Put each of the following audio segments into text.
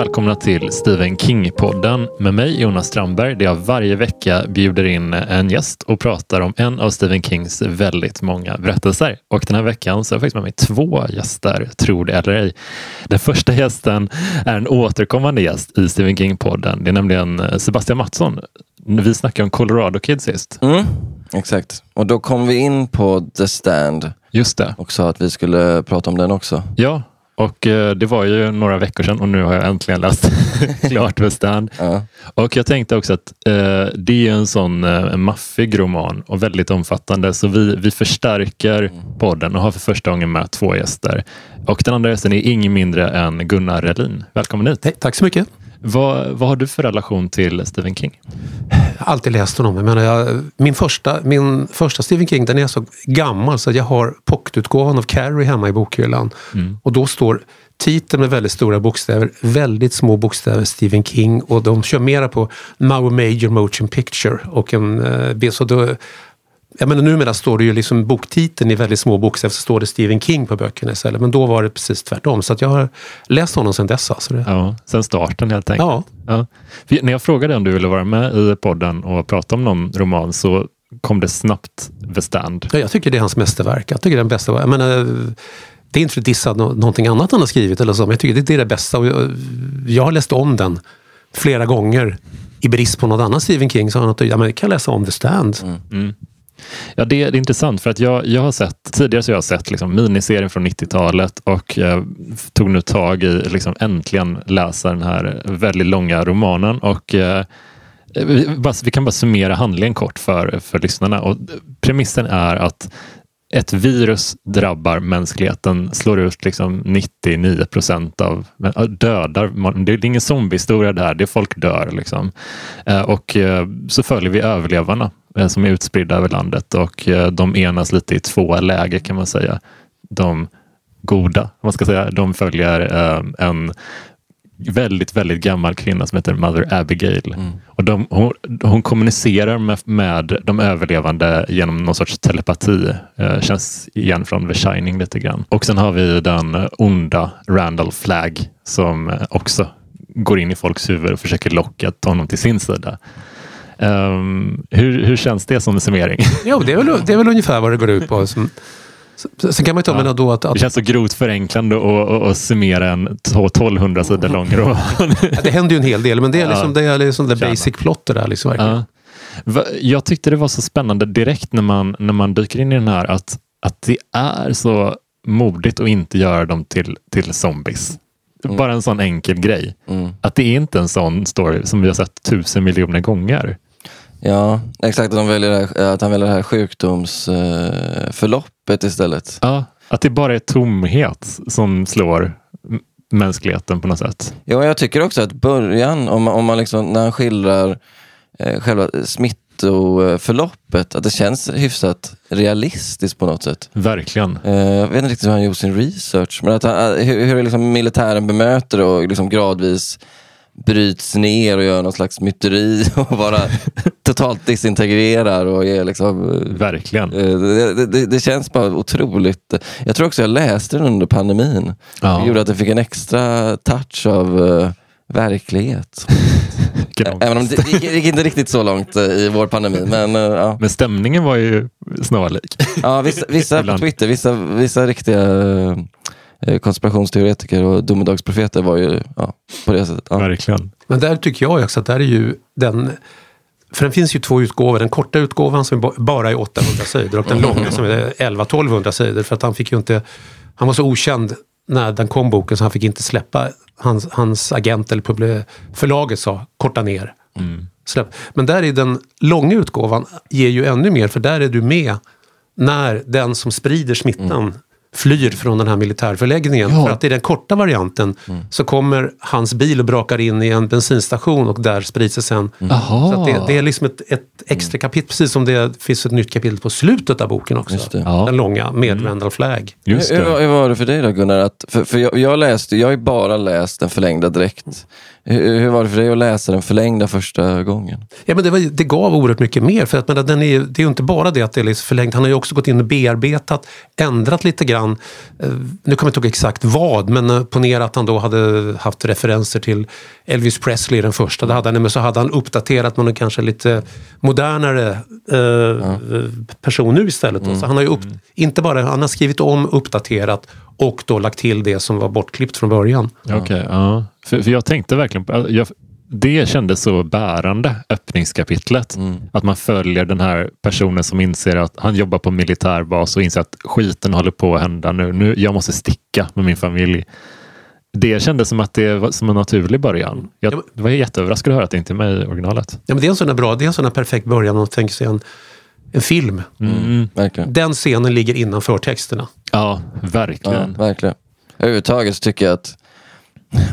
välkomna till Stephen King-podden med mig Jonas Strandberg där jag varje vecka bjuder in en gäst och pratar om en av Stephen Kings väldigt många berättelser. Och den här veckan så har jag faktiskt med mig två gäster, tror det eller ej. Den första gästen är en återkommande gäst i Stephen King-podden. Det är nämligen Sebastian Mattsson. Vi snackade om Colorado Kid sist. Mm, exakt, och då kom vi in på The Stand. Just det. Och sa att vi skulle prata om den också. Ja, och eh, det var ju några veckor sedan och nu har jag äntligen läst klart The Stand. Ja. Och jag tänkte också att eh, det är en sån eh, maffig roman och väldigt omfattande så vi, vi förstärker podden och har för första gången med två gäster. Och den andra gästen är ingen mindre än Gunnar Relin. Välkommen hit. Hej, tack så mycket. Vad, vad har du för relation till Stephen King? Alltid läst honom. Jag menar, jag, min, första, min första Stephen King den är så gammal så jag har pocketutgåvan av Carrie hemma i bokhyllan. Och då står titeln med väldigt stora bokstäver, väldigt små bokstäver, Stephen King. Och de kör mera på Now Major Motion Picture. Och en, eh, så då, jag menar, numera står det ju liksom boktiteln i väldigt små bokstäver så står det Stephen King på böckerna istället. Men då var det precis tvärtom. Så att jag har läst honom sedan dess. Alltså det. Ja, sen starten helt enkelt. Ja. Ja. När jag frågade om du ville vara med i podden och prata om någon roman så kom det snabbt The Stand. Ja, jag tycker det är hans mästerverk. Jag tycker det är den bästa. Jag menar, det är inte för att dissa nå- någonting annat han har skrivit eller så, men jag tycker det, är det bästa. Och jag, jag har läst om den flera gånger i brist på något annat Stephen King. Så har han att, ja, men jag kan läsa om The Stand. Ja, det, är intressant för att jag, jag har sett, tidigare så har jag sett liksom miniserien från 90-talet och jag tog nu tag i, liksom äntligen läsa den här väldigt långa romanen och eh, vi, bara, vi kan bara summera handlingen kort för, för lyssnarna. Och premissen är att ett virus drabbar mänskligheten, slår ut liksom 99 procent av, dödar, det är ingen zombiehistoria det här, det är folk dör. Liksom. Eh, och eh, så följer vi överlevarna som är utspridda över landet och eh, de enas lite i två läger kan man säga. De goda, man ska säga, de följer eh, en väldigt, väldigt gammal kvinna som heter Mother Abigail. Och de, hon, hon kommunicerar med, med de överlevande genom någon sorts telepati. Eh, känns igen från The Shining lite grann. Och sen har vi den onda Randall Flagg som eh, också går in i folks huvud och försöker locka honom till sin sida. Ehm, hur, hur känns det som en summering? Jo, det är, väl, det är väl ungefär vad det går ut på. Som, så- sen kan man ju ta med då att, Det att känns så grovt förenklande att- summera en 1200 sidor lång roman. ja, det händer ju en hel del, men det är liksom Ja. det, är liksom det basic plot det där. Liksom, verkligen. Ja. Jag tyckte det var så spännande direkt när man, när man dyker in i den här att, att det är så modigt att inte göra dem till, till zombies. Bara en sån enkel grej. Mm. Att det är inte en sån story som vi har sett tusen miljoner gånger. Ja, exakt. De väljer här, att han väljer det här sjukdomsförloppet istället. Ja, att det bara är tomhet som slår mänskligheten på något sätt. Ja, jag tycker också att början, om man, om man liksom, när han skildrar eh, själva smittoförloppet, att det känns hyfsat realistiskt på något sätt. Verkligen. Eh, jag vet inte riktigt hur han gjort sin research, men att han, eh, hur, hur liksom militären bemöter det och liksom gradvis bryts ner och gör någon slags myteri och bara totalt disintegrerar och är liksom... eh, Verkligen. eh, Det, det, det känns bara otroligt. Jag tror också jag läste den under pandemin. Ja. Det gjorde att det fick en extra touch av eh, verklighet. Även om det gick, gick inte riktigt så långt i vår pandemi. Men eh, ja. Men stämningen var ju snarlik. Ja, vissa, vissa på. Twitter, vissa, vissa riktiga eh, konspirationsteoretiker och domedagsprofeter var ju ja, på det sättet. Ja. Verkligen. Men där tycker jag också att där är ju den... För den finns ju två utgåvor. Den korta utgåvan som är ba- bara är 800 sidor och den långa som är 11-1200 sidor. För att han fick ju inte... Han var så okänd när den kom boken så han fick inte släppa. Hans, hans agent eller publi- förlaget sa korta ner. Släpp. Men där i den långa utgåvan ger ju ännu mer för där är du med när den som sprider smittan flyr från den här militärförläggningen. Ja. För att i den korta varianten så kommer hans bil och brakar in i en bensinstation och där sprids det sen. Jaha. Så att det, det är liksom ett, ett extra kapitel, precis som det finns ett nytt kapitel på slutet av boken också. Just det. Ja. Den långa med Randall Flagg. Just Hur, hur, var- det. hur var det för dig då Gunnar? Att, för för jag, jag, läste, jag har ju bara läst den förlängda direkt Hur, hur var det för dig att läsa den förlängda första gången? Ja, men det, var, det gav oerhört mycket mer. För att, men den är, det är ju inte bara det att det är liksom förlängt. Han har ju också gått in och bearbetat, ändrat lite grann. Eh, nu kommer jag inte ihåg exakt vad, men eh, ponera att han då hade haft referenser till Elvis Presley, den första. Det hade han, men så hade han uppdaterat med en kanske lite modernare eh, ja. person nu istället. Mm. Så han har ju upp, inte bara, han har skrivit om, uppdaterat och då lagt till det som var bortklippt från början. Okej, okay, ja. För, för, jag tänkte verkligen på, jag, det kändes så bärande, öppningskapitlet. Mm. Att man följer den här personen som inser att han jobbar på militärbas och inser att skiten håller på att hända nu. nu jag måste sticka med min familj. Det kändes som att det var som en naturlig början. Jag var jätteöverraskad att höra att det inte är med i originalet. Ja, men det är en sån bra, det är en sån perfekt början man tänker sig en, en film. Mm. Den scenen ligger innanför texterna. Ja, verkligen. Ja, verkligen. Överhuvudtaget så tycker jag att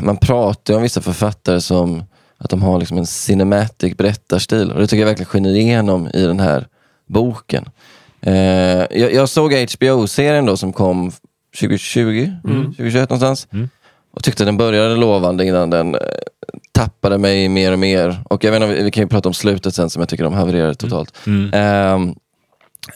man pratar om vissa författare som att de har liksom en cinematic berättarstil. Och det tycker jag verkligen skiner igenom i den här boken. Eh, jag, jag, såg HBO-serien då som kom 2020, mm. 2021 någonstans. Mm. Och tyckte den började lovande innan den eh, tappade mig mer och mer. Och jag vet inte, vi kan ju prata om slutet sen som jag tycker de havererade totalt. Mm. Eh,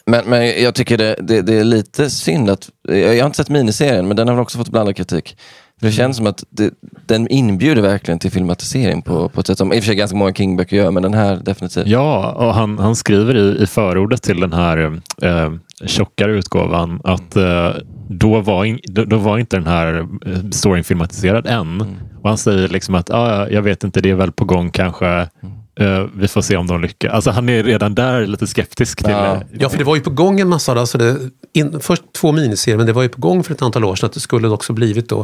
men, men jag tycker det, det, det, är lite synd att, jag har inte sett miniserien men den har väl också fått blandad kritik. Det känns som att det, den inbjuder verkligen till filmatisering på, på ett sätt som i och för sig ganska många King-böcker gör, men den här definitivt. Ja, och han, han skriver i, i förordet till den här eh, tjockare utgåvan att eh, då, var in, då, då, var inte den här eh, storyn filmatiserad än. Mm. Och han säger liksom att ah, jag vet inte, det är väl på gång kanske. Uh, vi får se om de lyckas. Alltså han är redan där lite skeptisk till ja. det. Ja, för det var ju på gång en massa, alltså det, in, först två miniserier, men det var ju på gång för ett antal år sedan att det skulle också blivit då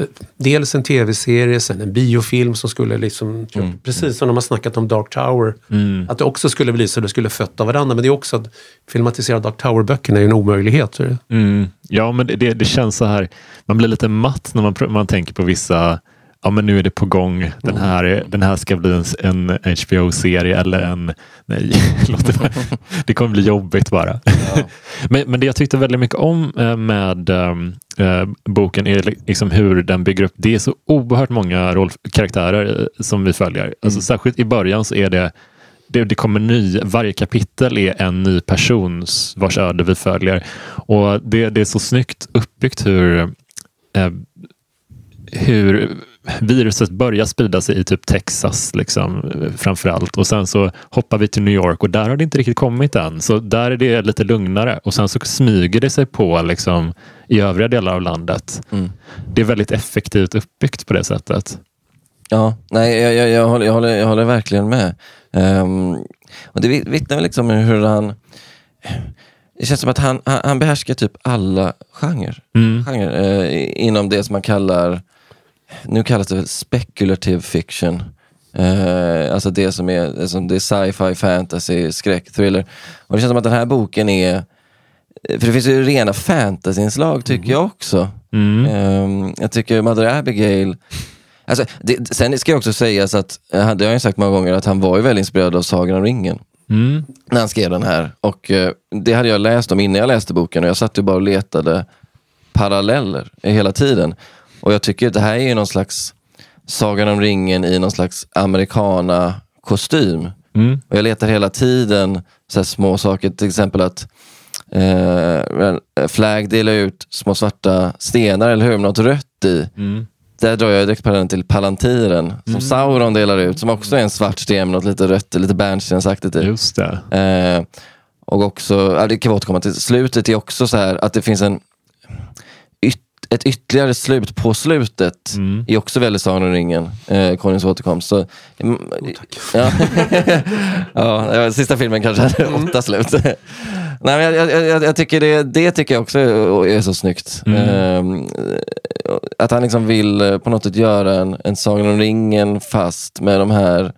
uh, dels en tv-serie, sen en biofilm som skulle liksom, mm. precis som de har snackat om Dark Tower, mm. att det också skulle bli så det skulle fött av varandra. Men det är också att filmatisera Dark Tower-böckerna är ju en omöjlighet. Mm. Ja, men det, det, det, känns så här, man blir lite matt när man, man tänker på vissa ja men nu är det på gång. Den mm. här, den här ska bli en, en HBO-serie eller en... Nej, låt det, det kommer bli jobbigt bara. Ja. men, men det jag tyckte väldigt mycket om eh, med äh, boken är liksom hur den bygger upp. Det är så oerhört många rollkaraktärer som vi följer. Alltså, mm. Alltså, särskilt i början så är det det, det kommer ny, varje kapitel är en ny persons vars öde vi följer. Och det, det är så snyggt uppbyggt hur, eh, hur viruset börjar sprida sig i typ Texas liksom, framförallt och sen så hoppar vi till New York och där har det inte riktigt kommit än. Så där är det lite lugnare och sen så smyger det sig på liksom, i övriga delar av landet. Mm. Det är väldigt effektivt uppbyggt på det sättet. Ja, nej, jag, jag, jag, håller, jag, håller, jag håller verkligen med. Um, och Det vittnar väl liksom om hur han... Det känns som att han, han, han behärskar typ alla genrer. Mm. genre eh, inom det som man kallar nu kallas det speculative fiction. Eh, alltså det som är, alltså det är sci-fi, fantasy, skräck, thriller. Och det känns som att den här boken är, för det finns ju rena fantasyinslag tycker mm. jag också. Mm. Eh, jag tycker Mother Abigail, alltså, det, sen ska jag också sägas att, det har jag ju sagt många gånger, att han var ju väldigt inspirerad av Sagan om ringen. Mm. När han skrev den här. Och eh, det hade jag läst om innan jag läste boken och jag satt ju bara och letade paralleller hela tiden. Och jag tycker att det här är ju någon slags Sagan om ringen i någon slags americana-kostym. Mm. Och jag letar hela tiden så små saker, till exempel att eh, Flag delar ut små svarta stenar, eller hur? Med något rött i. Mm. Där drar jag direkt parallellen till Palantiren, som mm. Sauron delar ut, som också är en svart sten med något lite rött, lite bärnstensaktigt i. Just det. Eh, och också, det kan vi återkomma till, slutet är också så här att det finns en ett ytterligare slut på slutet mm. är också väldigt Sagan om ringen, eh, Konungens återkomst. Så, mm, oh, ja. ja, sista filmen kanske hade mm. åtta slut. Nej, men jag, jag, jag, tycker det, det tycker jag också är så snyggt. Mm. Eh, att han liksom vill på något sätt göra en, en Sagan om ringen fast med de här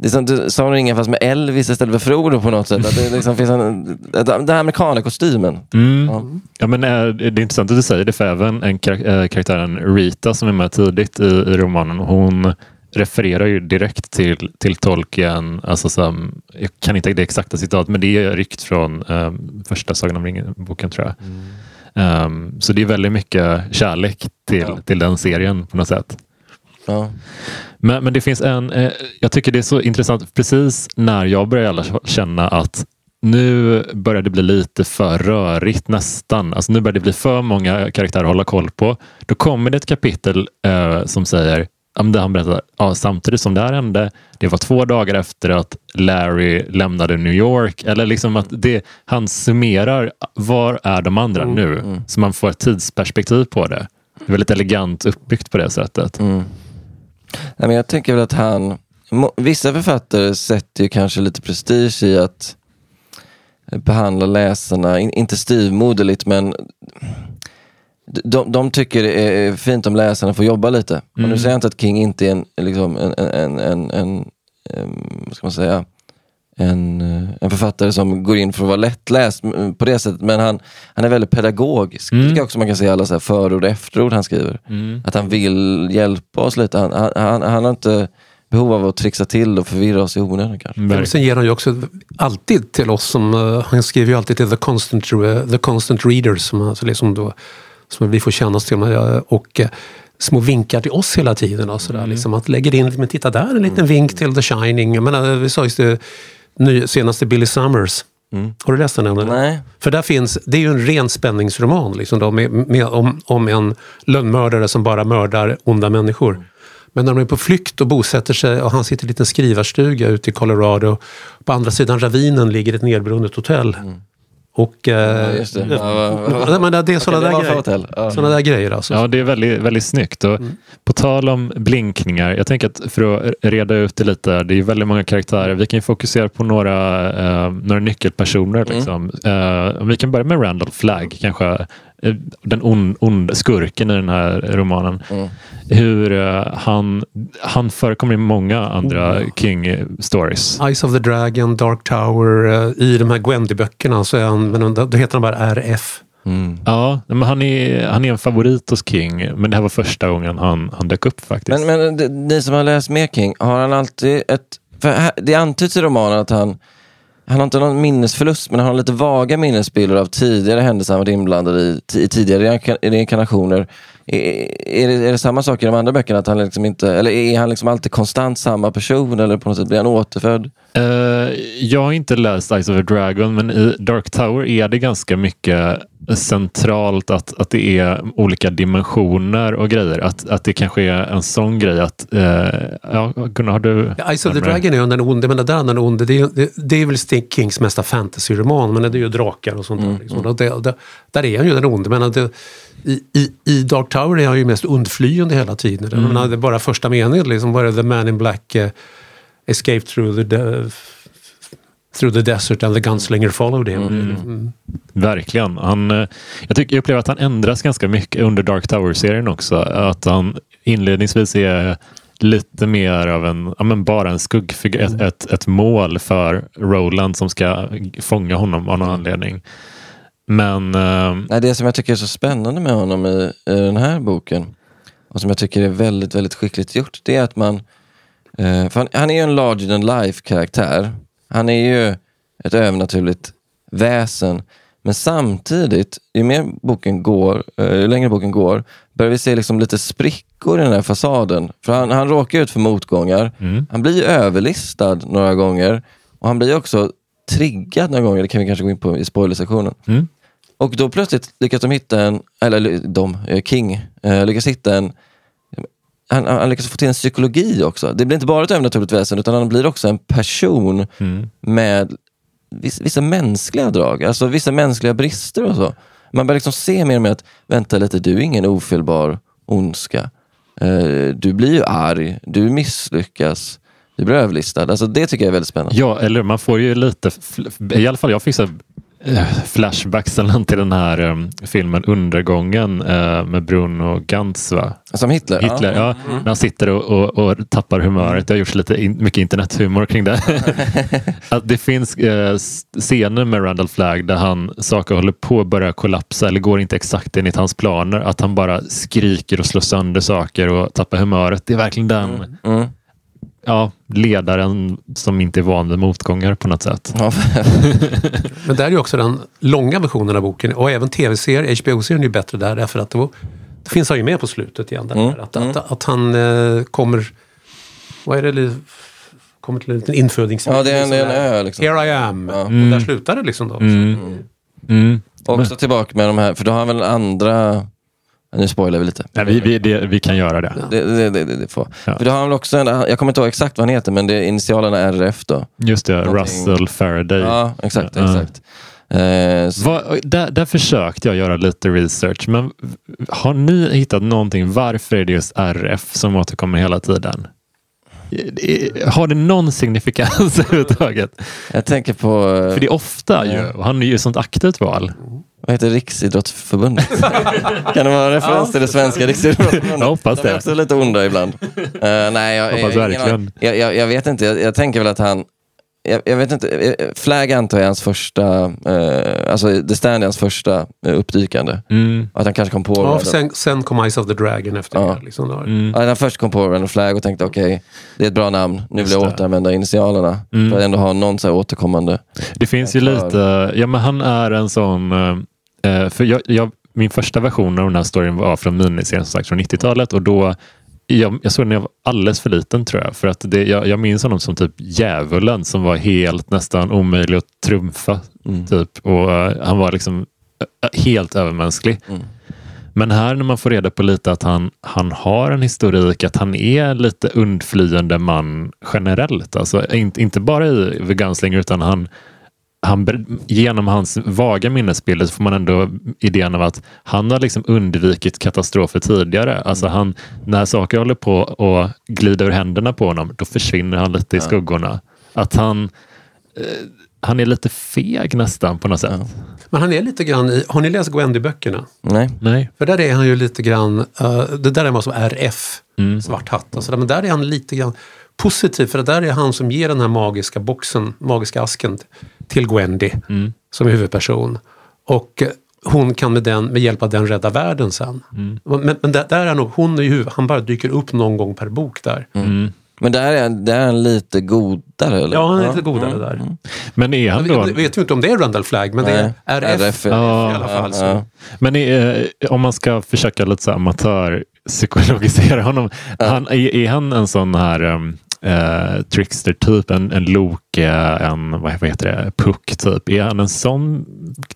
det är som du sa ringen fast med Elvis istället för Frodo på något sätt. Att det liksom finns en, den här amerikanerkostymen. Mm. Ja. ja. men eh, det är intressant att du säger det för även en kar eh, karaktären Rita som är med tidigt i, i romanen. Hon refererar ju direkt till, till Tolkien. Alltså som, jag kan inte det exakta citat men det är ryckt från um, första Sagan om ringen-boken tror jag. Mm. Um, så det är väldigt mycket kärlek till, ja. till den serien på något sätt. Ja. Men, men det finns en, eh, jag tycker det är så intressant, precis när jag börjar känna att nu börjar det bli lite för rörigt nästan. Alltså nu börjar det bli för många karaktärer att hålla koll på. Då kommer det ett kapitel eh, som säger där han berättar, ja, samtidigt som det här hände, det var två dagar efter att Larry lämnade New York. Eller liksom att det, han summerar, var är de andra Mm, nu? Så man får ett tidsperspektiv på det. Det är väldigt elegant uppbyggt på det sättet. Mm. Nej, men jag tänker väl att han, vissa författare sätter ju kanske lite prestige i att behandla läsarna, in, inte styvmoderligt men de, de tycker det är fint om läsarna får jobba lite. Och nu Mm. säger jag inte att King inte är en, liksom en, en, en, en, en ska man säga, en, eh, en författare som går in för att vara lättläst mm, på det sättet. Men han, han är väldigt pedagogisk. Det tycker jag också man kan se i alla så här förord och efterord han skriver. Mm. Att han vill hjälpa oss lite. Han, han, han, han har inte behov av att trixa till och förvirra oss i onödan kanske. Men Verkligen. sen ger han ju också alltid till oss som, eh, han skriver ju alltid till the constant, eh, the constant readers som, alltså liksom då, som vi får kännas till. eh, Och små vinkar till oss hela tiden. Och sådär, liksom, att lägger in, men titta där en liten vink till The Shining. Jag menar, vi sa just det ny, senaste Billy Summers. Har du läst den? Eller? Nej. För där finns, det är ju en ren spänningsroman liksom då, med, med, om, om en lönnmördare som bara mördar onda människor. Men när de är på flykt och bosätter sig och han sitter i en liten skrivarstuga ute i Colorado. På andra sidan ravinen ligger ett nedbrunnet hotell. Och, eh, Ja, just det. Ja, men det är sådana det där, grejer. Ja. såna där grejer. Alltså. Ja, det är väldigt, väldigt snyggt. Och På tal om blinkningar, jag tänker att för att reda ut det lite, det är väldigt många karaktärer. Vi kan ju fokusera på några, eh, några nyckelpersoner. Liksom. Eh, om vi kan börja med Randall Flagg, kanske eh, den ond, ond skurken i den här romanen. Hur eh, han, han förekommer i många andra King-stories. Eyes of the Dragon, Dark Tower, eh, i de här Gwendy-böckerna så är han, men då heter han bara RF. Mm. Ja, men han är, han är en favorit hos King, men det här var första gången han, han dök upp faktiskt. Men, men ni som har läst mer King, har han alltid ett... För här, det antyds i romanen att han, han har inte någon minnesförlust, men han har lite vaga minnesbilder av tidigare händelser han varit inblandad i, i tidigare reinkarnationer. Är, är, det, är det samma sak i de andra böckerna? Att han liksom inte, eller är han liksom alltid konstant samma person? Eller på något sätt blir han återfödd? Uh, jag har inte läst Eyes of a Dragon, men i Dark Tower är det ganska mycket centralt att, att det är olika dimensioner och grejer. Att, att det kanske är en sån grej att... Uh, ja, Gunnar, har du... Ja, Eyes of the? Dragon är ju den onde, men det där är den onde. Det är, det, det är väl Stig Kings mesta fantasy-roman, men det är ju drakar och sånt där. Liksom. Och det, det, där är han ju den onde, men det, i, i, i Dark Tower är han ju mest undflyende hela tiden. Jag menar, det är bara första meningen, liksom, bara the man in black uh, escaped through the, de- through the desert and the gunslinger followed him. Mm. Verkligen. Han, eh, jag, tycker, jag upplever att han ändras ganska mycket under Dark Tower-serien också. Att han inledningsvis är lite mer av en, ja, men bara en skuggfigur, ett, ett, ett mål för Roland som ska fånga honom av någon anledning. Men eh, Nej, det som jag tycker är så spännande med honom i, i den här boken och som jag tycker är väldigt, väldigt skickligt gjort, det är att man... Eh, för han, han är ju en larger than life-karaktär. Han är ju ett övernaturligt väsen. Men samtidigt, ju mer boken går, eh, ju längre boken går, börjar vi se liksom lite sprickor i den här fasaden. För han, han råkar ut för motgångar. Mm. Han blir överlistad några gånger och han blir också triggad några gånger. Det kan vi kanske gå in på i spoilersektionen. Mm. Och då plötsligt lyckas de hitta en, eller de, eh, King, eh, lyckas hitta en han, han lyckas få till en psykologi också. Det blir inte bara ett övernaturligt väsen utan han blir också en person Mm. med vissa, vissa mänskliga drag, alltså vissa mänskliga brister och så. Man börjar liksom se mer och mer att, vänta lite, du är ingen ofelbar ondska. Eh, du blir ju arg, du misslyckas, du blir överlistad. Alltså det tycker jag är väldigt spännande. Ja, eller man får ju lite, i alla fall jag fick så flashbacks eller något till den här eh, filmen Undergången eh, med Bruno Gantz. Va? Som Hitler. Hitler, Ja. ja. När han sitter och, och, och tappar humöret. Det har gjorts lite in, mycket internethumor kring det. att det finns eh, s- scener med Randall Flagg där han saker håller på att börja kollapsa eller går inte exakt enligt hans planer. Att han bara skriker och slår sönder saker och tappar humöret. Det är verkligen den Mm. ja, ledaren som inte är van vid motgångar på något sätt. Ja. Men där är ju också den långa versionen av boken och även tv-serien, HBO-serien är ju bättre där därför att då, Det finns han ju med på slutet igen. Där, Mm, att, att, att han eh, kommer... Vad är det? Kommer till en liten infödings... Ja, det är en, det en ö liksom. Here I am. Ja. Och där slutar det liksom då. Mm. Också tillbaka med de här, för då har han väl andra... Nu spoilar vi lite. Nej, vi, vi, det, vi kan göra det. Det, det, det, får. Ja. För då har han väl också en, jag kommer inte ihåg exakt vad han heter, men det är initialerna RF då. Just det, Någonting- Russell Faraday. Ja, exakt. Ja. exakt. Så, Vad- där, där försökte jag göra lite research, men har ni hittat någonting? Varför är det just RF som återkommer hela tiden? Har det någon signifikans överhuvudtaget? jag tänker på, För det är ofta ju, han är ju ett sånt aktivt val. Vad heter Riksidrottsförbundet? kan det vara en referens till det svenska Riksidrottsförbundet? Jag hoppas De är det. också lite onda ibland. Eh, nej, jag, Hoppas jag, verkligen. jag, jag, jag vet inte, jag, jag tänker väl att han jag, jag vet inte, eh, Flag antar jag är hans första, eh, alltså The Stand är hans första eh, uppdykande. Mm. Att han kanske kom på Ja, sen, sen kom Eyes of the Dragon efter Ja. det. Liksom då. Mm. Ja, han först kom på Random Flag och tänkte okej, det är ett bra namn, nu vill jag det. återanvända initialerna. Mm. För att ändå ha någon så här återkommande. Det finns ju lite, ja men han är en sån, för jag, jag, min första version av den här storyn var från miniserien som sagt från 90-talet och då jag, jag såg den när jag var alldeles för liten tror jag. För att det, jag, jag minns honom som typ djävulen som var helt nästan omöjlig att trumfa. Mm. Typ. Och eh, Han var liksom eh, helt övermänsklig. Mm. Men här när man får reda på lite att han, han har en historik, att han är lite undflyende man generellt. Alltså, inte, inte bara i The Gunslinger utan han, han, genom hans vaga minnesbilder så får man ändå idén av att han har liksom undvikit katastrofer tidigare. Alltså han, när saker håller på att glida ur händerna på honom, då försvinner han lite i skuggorna. Att han, eh, han är lite feg nästan på något sätt. Men han är lite grann i... Har ni läst Gwendy-böckerna? Nej. Nej. För där är han ju lite grann... eh, det där är man som RF, Mm. svart hatt. sådär. Men där är han lite grann positiv. För det där är han som ger den här magiska boxen, magiska asken till Gwendy Mm. som är huvudperson. Och eh, hon kan med, den, med hjälp av den rädda världen sen. Mm. Men, men där, där är nog, hon är ju han bara dyker upp någon gång per bok där. Mm. Men där är, han- där är han lite godare eller? Ja, han är lite godare där. Men är han då... vi vet ju inte om det är Randall Flagg, men det är Nej, RF, RF är- Ja. i alla fall. Så. Ja, Men är, om man ska försöka lite så amatörpsykologisera honom. Han, är, är han en sån här um, eh, trickster-typ? En, en Loke, en vad, heter det, Puck typ? Är han en sån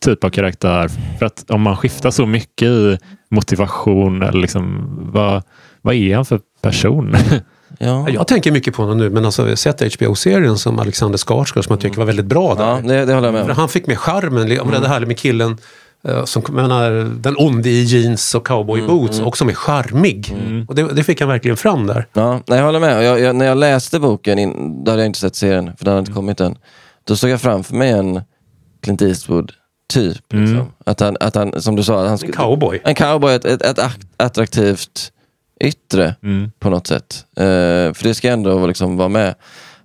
typ av karaktär? För att om man skiftar så mycket i motivation, eller liksom, vad, vad är han för person? ja. Jag tänker mycket på honom nu, men alltså, jag har sett HBO-serien som Alexander Skarsgård som jag tycker var väldigt bra där. ja det, det håller jag med om. Han fick med charmen, li- det här med killen som jag menar, den onde i jeans och cowboyboots och som är charmig. Och det, det fick han verkligen fram där. Ja, jag håller med. Jag, jag, när jag läste boken, in, då hade jag inte sett serien, för den hade inte kommit än. Då såg jag framför mig en Clint Eastwood-typ. Liksom. Att, han, att han, som du sa, att han En skulle, cowboy. en cowboy, ett, ett, ett att- attraktivt yttre Mm. på något sätt. Eh, för det ska ändå liksom vara med.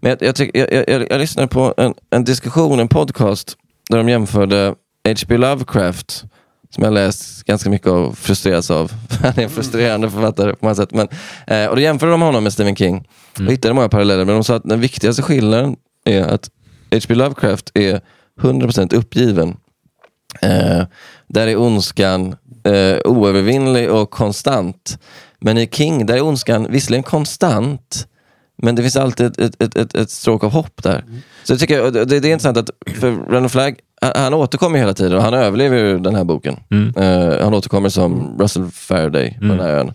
Men jag, jag, tyck, jag, jag lyssnade på en, en diskussion, en podcast, där de jämförde H.P. Lovecraft, som jag läst ganska mycket och frustrerats av. Han är en frustrerande författare på många sätt. Men, eh, och då jämförde de honom med Stephen King. Och hittade många paralleller, men de sa att den viktigaste skillnaden är att H.P. Lovecraft är 100% uppgiven. Eh, där är ondskan eh, oövervinnlig och konstant. Men i King, där är ondskan visserligen konstant, men det finns alltid ett, ett, ett, ett, stråk av hopp där. Så jag tycker, det, det är intressant att för Randall Flagg, han, återkommer hela tiden och han överlever ju den här boken. Mm. Eh, han återkommer som Russell Faraday på den här ön.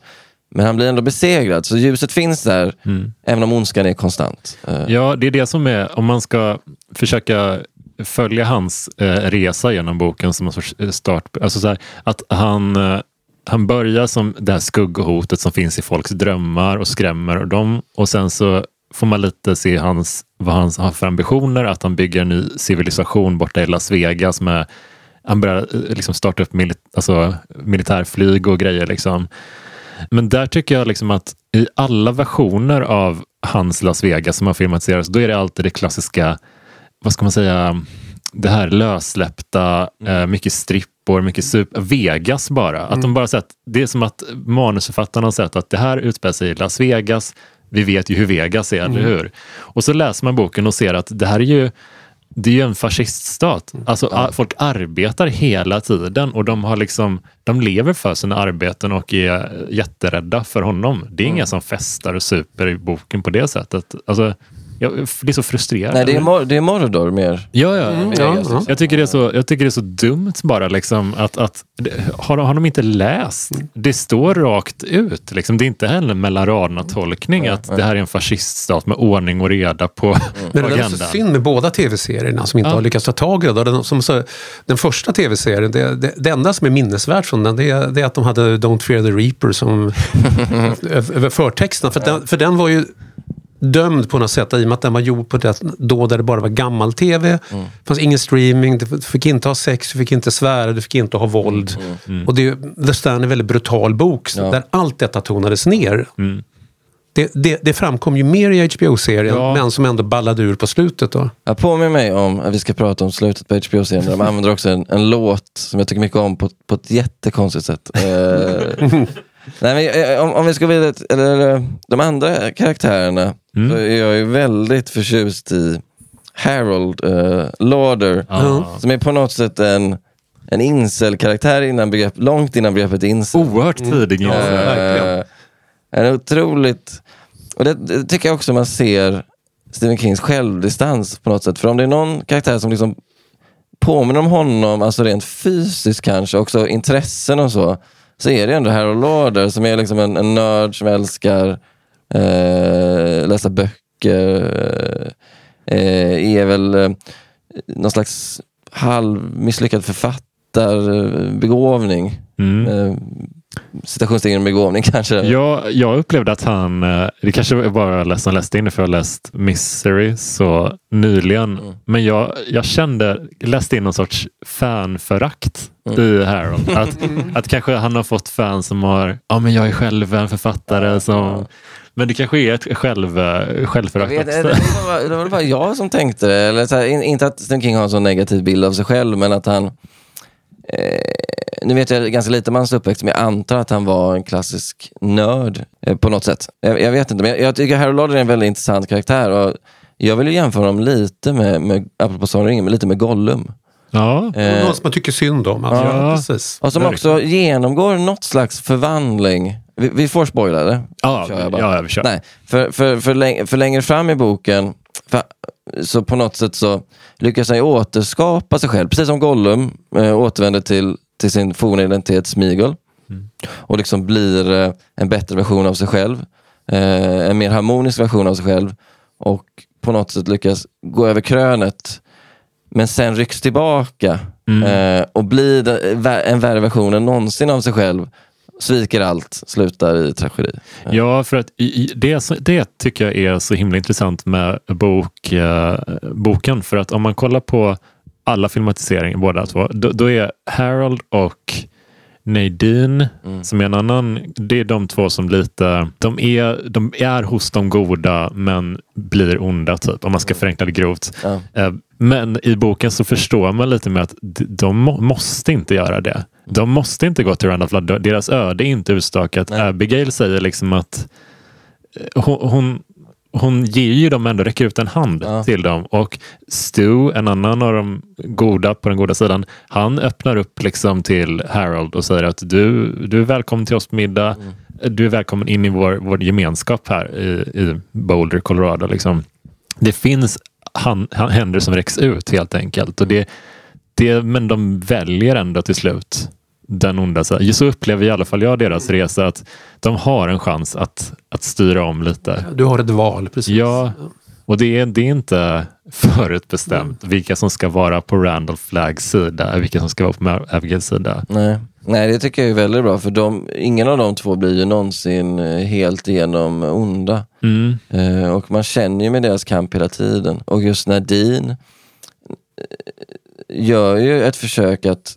Men han blir ändå besegrad, så ljuset finns där, Mm. även om ondskan är konstant. Eh, Ja, det är det som är, om man ska försöka följa hans eh, resa genom boken som en sorts start. Alltså så här, att han, han börjar som det här skugghotet som finns i folks drömmar och skrämmer dem. Och sen så får man lite se hans, vad han har för ambitioner. Att han bygger en ny civilisation borta i Las Vegas med han börjar eh, liksom starta upp milit, alltså, militärflyg och grejer. Liksom. Men där tycker jag liksom att i alla versioner av hans Las Vegas som har filmatiserats, då är det alltid det klassiska, vad ska man säga, det här lössläppta, eh, mycket strippor, mycket super, Vegas bara. Att de bara sett, det är som att manusförfattarna har sett att det här utspelar sig i Las Vegas, vi vet ju hur Vegas är, eller hur? Och så läser man boken och ser att det här är ju det är ju en fasciststat. Alltså, a- Folk arbetar hela tiden och de, har liksom, de lever för sina arbeten och är jätterädda för honom. Det är inga som festar och super i boken på det sättet. Alltså, jag, det är så frustrerande. Nej, det är, Mor- det är Mordor mer. Ja, ja. Mm, ja, ja. Jag, tycker det är så, jag tycker det är så dumt bara liksom att, att har, de- har de inte läst? Det står rakt ut. Liksom. Det är inte heller mellan raderna-tolkning att det här är en fasciststat med ordning och reda på Men det är så synd med båda tv-serierna som inte Ja. har lyckats ta tag i det. Den, som, så, den första tv-serien, det, det, det enda som är minnesvärt från den det är, det är att de hade Don't Fear the Reaper som över förtexten. För, den, för den var ju dömd på något sätt i och med att den var gjord på det, då där det bara var gammal-tv. Det fanns ingen streaming, du fick inte ha sex, du fick inte svära, du fick inte ha våld. Och det, The Stand är en väldigt brutal bok Ja. där allt detta tonades ner. Det, det, det framkom ju mer i HBO-serien, Ja. men som ändå ballade ur på slutet. Då. Jag påminner mig om att vi ska prata om slutet på HBO-serien. De använder också en, en låt som jag tycker mycket om på, på ett jättekonstigt sätt. Eh, nej, men, eh, om, om vi ska vidare, till- eller, de andra karaktärerna, Mm. så är jag ju väldigt förtjust i Harold uh, Lauder. Ja. Som är på något sätt en, en incel-karaktär innan begrepp, långt innan begreppet incel. Oerhört tidig Ja, info. verkligen. Eh, en otroligt... Och det, det tycker jag också man ser Stephen Kings självdistans på något sätt. För om det är någon karaktär som liksom påminner om honom, alltså rent fysiskt kanske, också intressen och så, så är det ändå Harold Lauder som är liksom en, en nörd som älskar eh, läsa böcker. Eh, är väl eh, någon slags halvmisslyckad författarbegåvning. Mm. Eh, citationstecken begåvning kanske. Jag, jag upplevde att han, eh, det kanske var bara jag läste, läste in det för jag har läst Misery så nyligen. Mm. Men jag, jag kände, läste in någon sorts fanförakt Mm. i Harold. Att, att kanske han har fått fans som har, ja men jag är själv en författare som men det kanske är ett själv, eh, självförakt vet, det, också. det, var, det var bara jag som tänkte det. Eller så här, in, inte att Stephen King har en så negativ bild av sig själv, men att han... Eh, nu vet jag ganska lite om hans uppväxt, men jag antar att han var en klassisk nörd eh, på något sätt. Jag, jag vet inte, men jag, jag tycker Harold Lauder är en väldigt intressant karaktär. Och jag vill ju jämföra honom lite med, med apropå Sagan lite med Gollum. Ja, Eh, Någon som man tycker synd om. Alltså, Ja. ja. precis. och som också genomgår något slags förvandling. Vi, vi får spoila det. ja, Kör jag bara. ja, vi kör. Nej, för, för, för, läng- för längre fram i boken, för, så på något sätt så lyckas han ju återskapa sig själv. Precis som Gollum eh, återvänder till, till sin forna identitet Smeagol. Och liksom blir eh, en bättre version av sig själv. Eh, en mer harmonisk version av sig själv. Och på något sätt lyckas gå över krönet. Men sen rycks tillbaka eh, och blir en värre version än någonsin av sig själv. Sviker allt, slutar i tragedi. Ja, för att det, det tycker jag är så himla intressant med bok, boken. För att om man kollar på alla filmatiseringar, båda två, då, då är Harold och Nadine, som är en annan, det är de två som lite, de är, de är hos de goda men blir onda, typ, om man ska förenkla det grovt. Eh, Men i boken så förstår man lite med att de må, måste inte göra det. De måste inte gå till Rand of Blood. Deras öde är inte utstakat. Nej. Abigail säger liksom att eh, hon, hon, hon ger ju dem ändå, räcker ut en hand Ja. till dem. Och Stu, en annan av de goda på den goda sidan, han öppnar upp liksom till Harold och säger att du, du är välkommen till oss på middag. Du är välkommen in i vår, vår gemenskap här i, i Boulder, Colorado. Liksom. Det finns han, han, händer som räcks ut helt enkelt. Och det, det, men de väljer ändå till slut den onda sidan. Så upplever i alla fall jag deras resa att de har en chans att, att styra om lite. Du har ett val, precis. Ja, och det är, det är inte förutbestämt vilka som ska vara på Randall Flags sida, vilka som ska vara på Abigails sida. Nej. Nej, det tycker jag är väldigt bra. För de, ingen av de två blir ju någonsin eh, helt igenom onda. Mm. Eh, och man känner ju med deras kamp hela tiden. Och just Nadine eh, gör ju ett försök att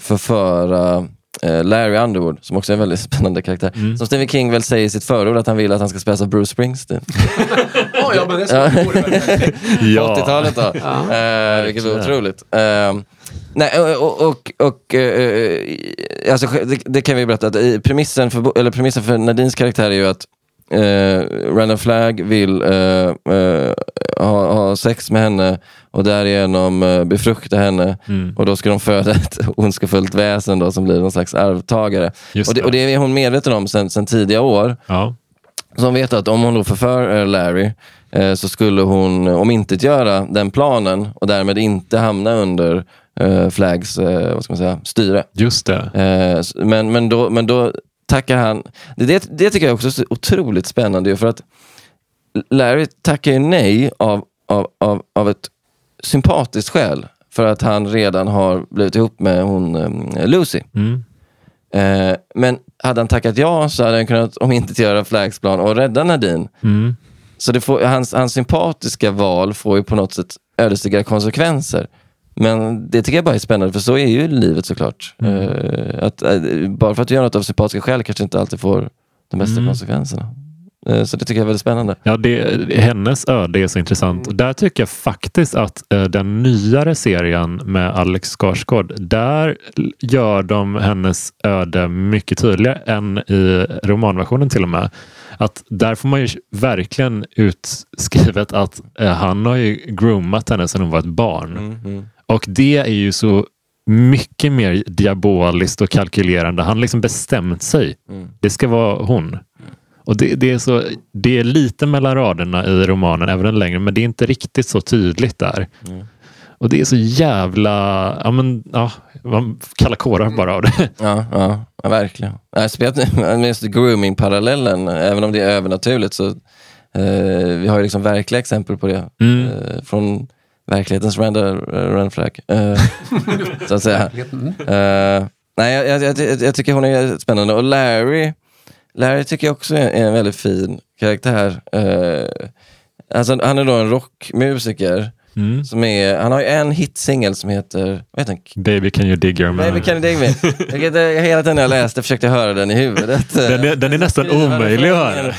förföra eh, Larry Underwood, som också är en väldigt spännande karaktär. Mm. Som Stephen King väl säger i sitt förord att han vill att han ska spelas av Bruce Springsteen. Ja, ja, men det Ja. ska Ja. 80-talet då. Eh, vilket var otroligt. Eh, nej, och, och, och eh, alltså, det, det kan vi berätta, att i premissen för, eller premissen för Nadines karaktär är ju att eh, Random Flag vill eh, eh, ha, ha sex med henne och därigenom eh, befrukta henne. Mm. Och då ska de föda ett ondskefullt väsen då, som blir någon slags arvtagare. Just Och det, och det är hon medveten om sen, sen tidiga år. Ja. Så hon vet att om hon då förför eh, Larry eh, så skulle hon omintetgöra den planen och därmed inte hamna under eh, Flags eh, vad ska man säga, styre. Just det. Eh, men, men, då, men då tackar han... Det, det, tycker jag också är så otroligt spännande för att Larry tackar ju nej av, av, av, av ett sympatiskt skäl. För att han redan har blivit ihop med hon eh, Lucy. Mm. Eh, men hade han tackat ja så hade han kunnat omintetgöra Flags plan och rädda Nadine. Mm. Så får, hans, hans sympatiska val får ju på något sätt ödesdigra konsekvenser. Men det tycker jag bara är spännande, för så är ju livet såklart. Eh, att, eh, bara för att du gör något av sympatiska skäl kanske inte alltid får de bästa Mm. konsekvenserna. Eh, så det tycker jag är väldigt spännande. Ja, det, hennes öde är så intressant. Och där tycker jag faktiskt att den nyare serien med Alex Skarsgård, där gör de hennes öde mycket tydligare än i romanversionen till och med. Att där får man ju verkligen utskrivet att eh, han har ju groomat henne sedan hon var ett barn. Mm. Och det är ju så mycket mer diaboliskt och kalkylerande. Han har liksom bestämt sig. Mm. Det ska vara hon. Och det, det, är så, det är lite mellan raderna i romanen, även längre, men det är inte riktigt så tydligt där. Mm. Och det är så jävla... Ja, men, ja, man kallar kårar bara av det. Ja, ja, ja verkligen. Just grooming-parallellen, även om det är övernaturligt, så eh, vi har ju liksom verkliga exempel på det. Mm. Eh, från verklighetens Randall Rand Flag, eh, så att säga. Eh, nej, jag, jag, jag, jag tycker hon är spännande. Och Larry, Larry tycker jag också är en väldigt fin karaktär. Uh, alltså, han är då en rockmusiker. Mm. Som är, han har ju en hitsingel som heter, vad heter den? Baby can you dig your man? Baby Can You Dig Me. Jag, hela tiden jag läste försökte höra den i huvudet. Den är, den är nästan omöjlig att höra.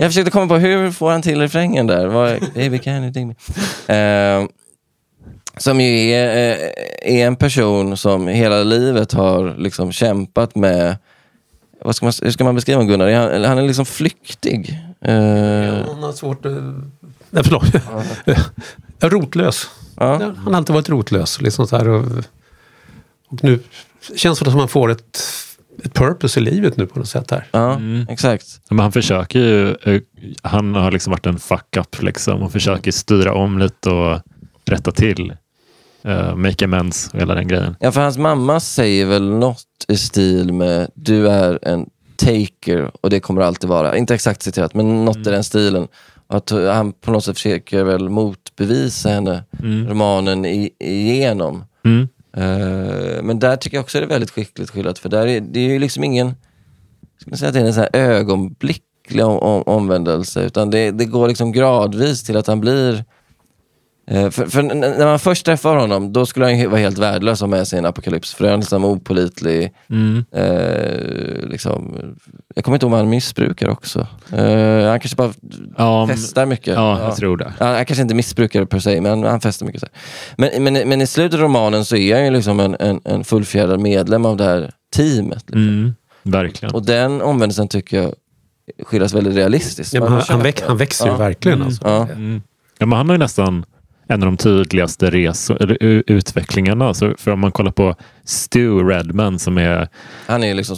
Jag försökte komma på hur får han till refrängen där? Vad, Baby Can You Dig Me. Eh, som ju är, eh, är en person som hela livet har liksom kämpat med, vad ska man, hur ska man beskriva Gunnar? Han, han är liksom flyktig. Eh, Han har svårt att... Nej, förlåt. rotlös. ja. Han har alltid varit rotlös. Liksom så här och, och nu känns det som att man får ett, ett purpose i livet nu på något sätt här. ja, Mm. exakt. Men han försöker ju, eh, han har liksom varit en fuck-up liksom och försöker styra om lite och rätta till. Uh, make amends och hela den grejen. Ja, för hans mamma säger väl något i stil med du är en taker och det kommer alltid vara. Inte exakt citerat, men något i den stilen. Att han på något sätt försöker väl motbevisa henne Mm. romanen i, igenom. Mm. Eh, men där tycker jag också det är väldigt skickligt skildrat, för där är, det är ju liksom ingen, ska man säga att det är en sån här ögonblicklig om, om, omvändelse, utan det, det går liksom gradvis till att han blir För, för n- när man först träffar honom, då skulle han ju vara helt värdelös att ha med sig en apokalyps. För han är liksom opolitlig. Mm. Eh, liksom, jag kommer inte ihåg om han missbrukar också. Eh, han kanske bara Ja, festar mycket. ja, jag tror det. Ja, han kanske inte missbrukar per se, men han festar mycket. Så här. Men, men, men i slutet av romanen så är han ju liksom en, en, en fullfjädrad medlem av det här teamet. Liksom. Mm. Verkligen. Och den omvändelsen tycker jag skildras väldigt realistiskt. Ja, han, han, han växer ju verkligen. Mm. Alltså. Ja. Mm. Ja, men han har ju nästan en av de tydligaste u- utvecklingarna. Så för om man kollar på Stu Redman som är, Han är liksom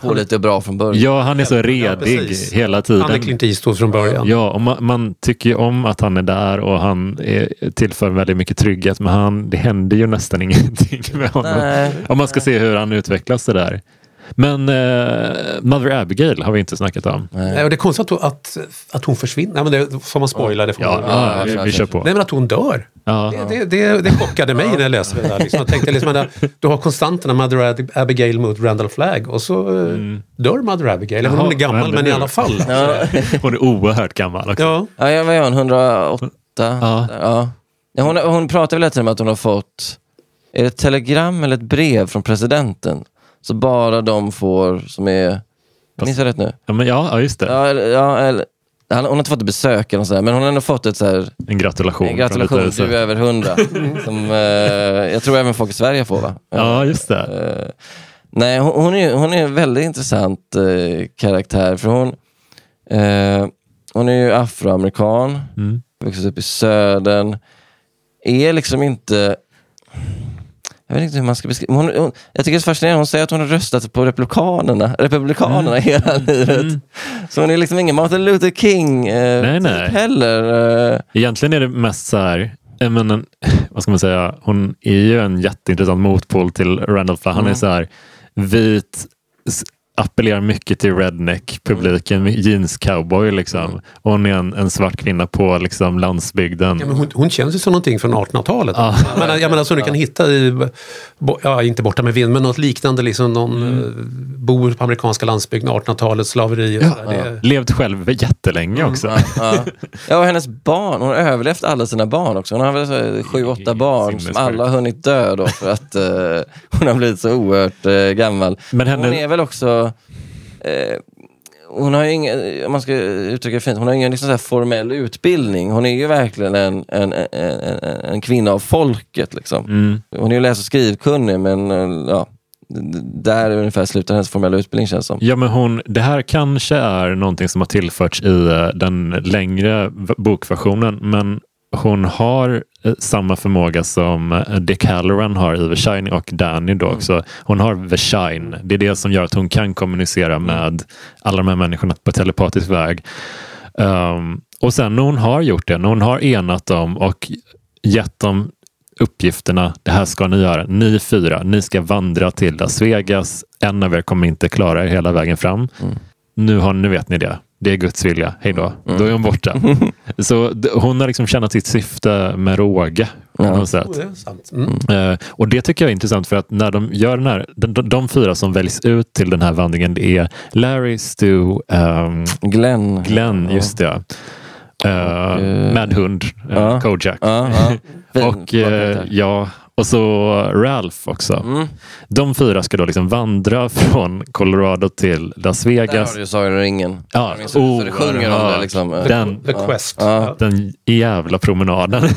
pålitlig och bra från början. ja han är så redig precis. hela tiden. Han är Clint Eastwood från början. Ja, och man, man tycker ju om att han är där och han är, tillför väldigt mycket trygghet. Men han, det händer ju nästan ingenting med honom. Nej. Om man ska se hur han utvecklas det där. Men eh, Mother Abigail har vi inte snackat om. Nej, och det är konstigt att, att, att hon försvinner. Nej, men det får man spoila. Det får Ja, man. ja, ja, vi, vi kör på. Nej, men att hon dör. Ja. Det, det, det, det chockade mig när jag läste det där. Liksom. Jag tänkte liksom, att du har konstanterna Mother Ab- Abigail mot Randall Flagg och så eh, dör Mother Abigail. Om hon är Jaha, gammal, vad men i alla fall. Ja. Hon är oerhört gammal också. Ja. Ja, jag var hon 108. Ja. Ja. Ja, hon, hon pratar väl lite om att hon har fått, är det ett telegram eller ett brev från presidenten? Så bara de får som är, minns jag rätt nu? Ja, men ja, ja, just det. Ja, eller, ja, eller, han, hon har inte fått ett besök eller sådär, men hon har ändå fått ett så här, En gratulation. en gratulation, lite- du är över hundra. som, eh, jag tror även folk i Sverige får va? Ja, just det. Eh, nej, hon, hon, är, hon är en väldigt intressant eh, karaktär. För hon, Eh, hon är ju afroamerikan, Mm. vuxit upp i södern. Är liksom inte... Jag vet inte hur man ska beskriva... Hon, hon, jag tycker det är fascinerande, hon säger att hon har röstat på Republikanerna, Republikanerna Mm. hela livet. Så hon är liksom ingen Martin Luther King eh, Nej, typ nej. heller. Eh, Egentligen är det mest så här, jag menar, vad ska man säga, hon är ju en jätteintressant motpol till Randolph. Han är Mm. så här vit, appellerar mycket till redneck-publiken, med jeans cowboy liksom. Och hon är en, en svart kvinna på liksom landsbygden. Ja, men hon, hon känns ju som någonting från 1800-talet. Ja. Jag menar, jag menar som du kan hitta i, bo- ja inte borta med vind, men något liknande. Liksom någon Mm. eh, bor på amerikanska landsbygden, 1800-talet, slaveri och sådär. Det, Levt själv jättelänge också. ja, ja. ja, och hennes barn. Hon har överlevt alla sina barn också. Hon har väl sju, åtta barn som alla har hunnit dö då för att eh, hon har blivit så oerhört eh, gammal. Men henne- Hon är väl också... Eh, hon har ju ingen, om man ska uttrycka det fint, hon har ingen liksom så formell utbildning. Hon är ju verkligen en, en, en, en, kvinna av folket. Liksom. Mm. Hon är ju läs och skrivkunnig men eh, ja, där ungefär slutar hennes formella utbildning känns som. Ja, men hon, det här kanske är någonting som har tillförts i eh, den längre bokversionen, men hon har eh, samma förmåga som eh, Dick Halloran har i The Shining och Danny då också. Hon har The Shine. Det är det som gör att hon kan kommunicera med alla de här människorna på telepatisk väg. Um, och sen när hon har gjort det, när hon har enat dem och gett dem uppgifterna, det här ska ni göra. Ni fyra, ni ska vandra till Las Vegas. En av er kommer inte klara er hela vägen fram. Nu, har, nu vet ni det. Det är Guds vilja. Hej då. Då är hon borta. Så hon har liksom tjänat sitt syfte med råge. På Ja. något sätt. oh, det är sant. Mm. Eh, och det tycker jag är intressant för att när de gör den här, de, de, de fyra som väljs ut till den här vandringen, det är Larry, Stu, ehm, Glenn. Glenn, Ja. just det. Uh, eh, med hund, uh, ja. Kojak. Ja, ja. Och eh, ja, och så Ralph också. Mm. De fyra ska då liksom vandra från Colorado till Las Där Vegas. har du ju Sagan om ringen. Ja, så, oh, det sjunger om ja. det. Liksom. Den, The Quest. Ja. Ja. den jävla promenaden.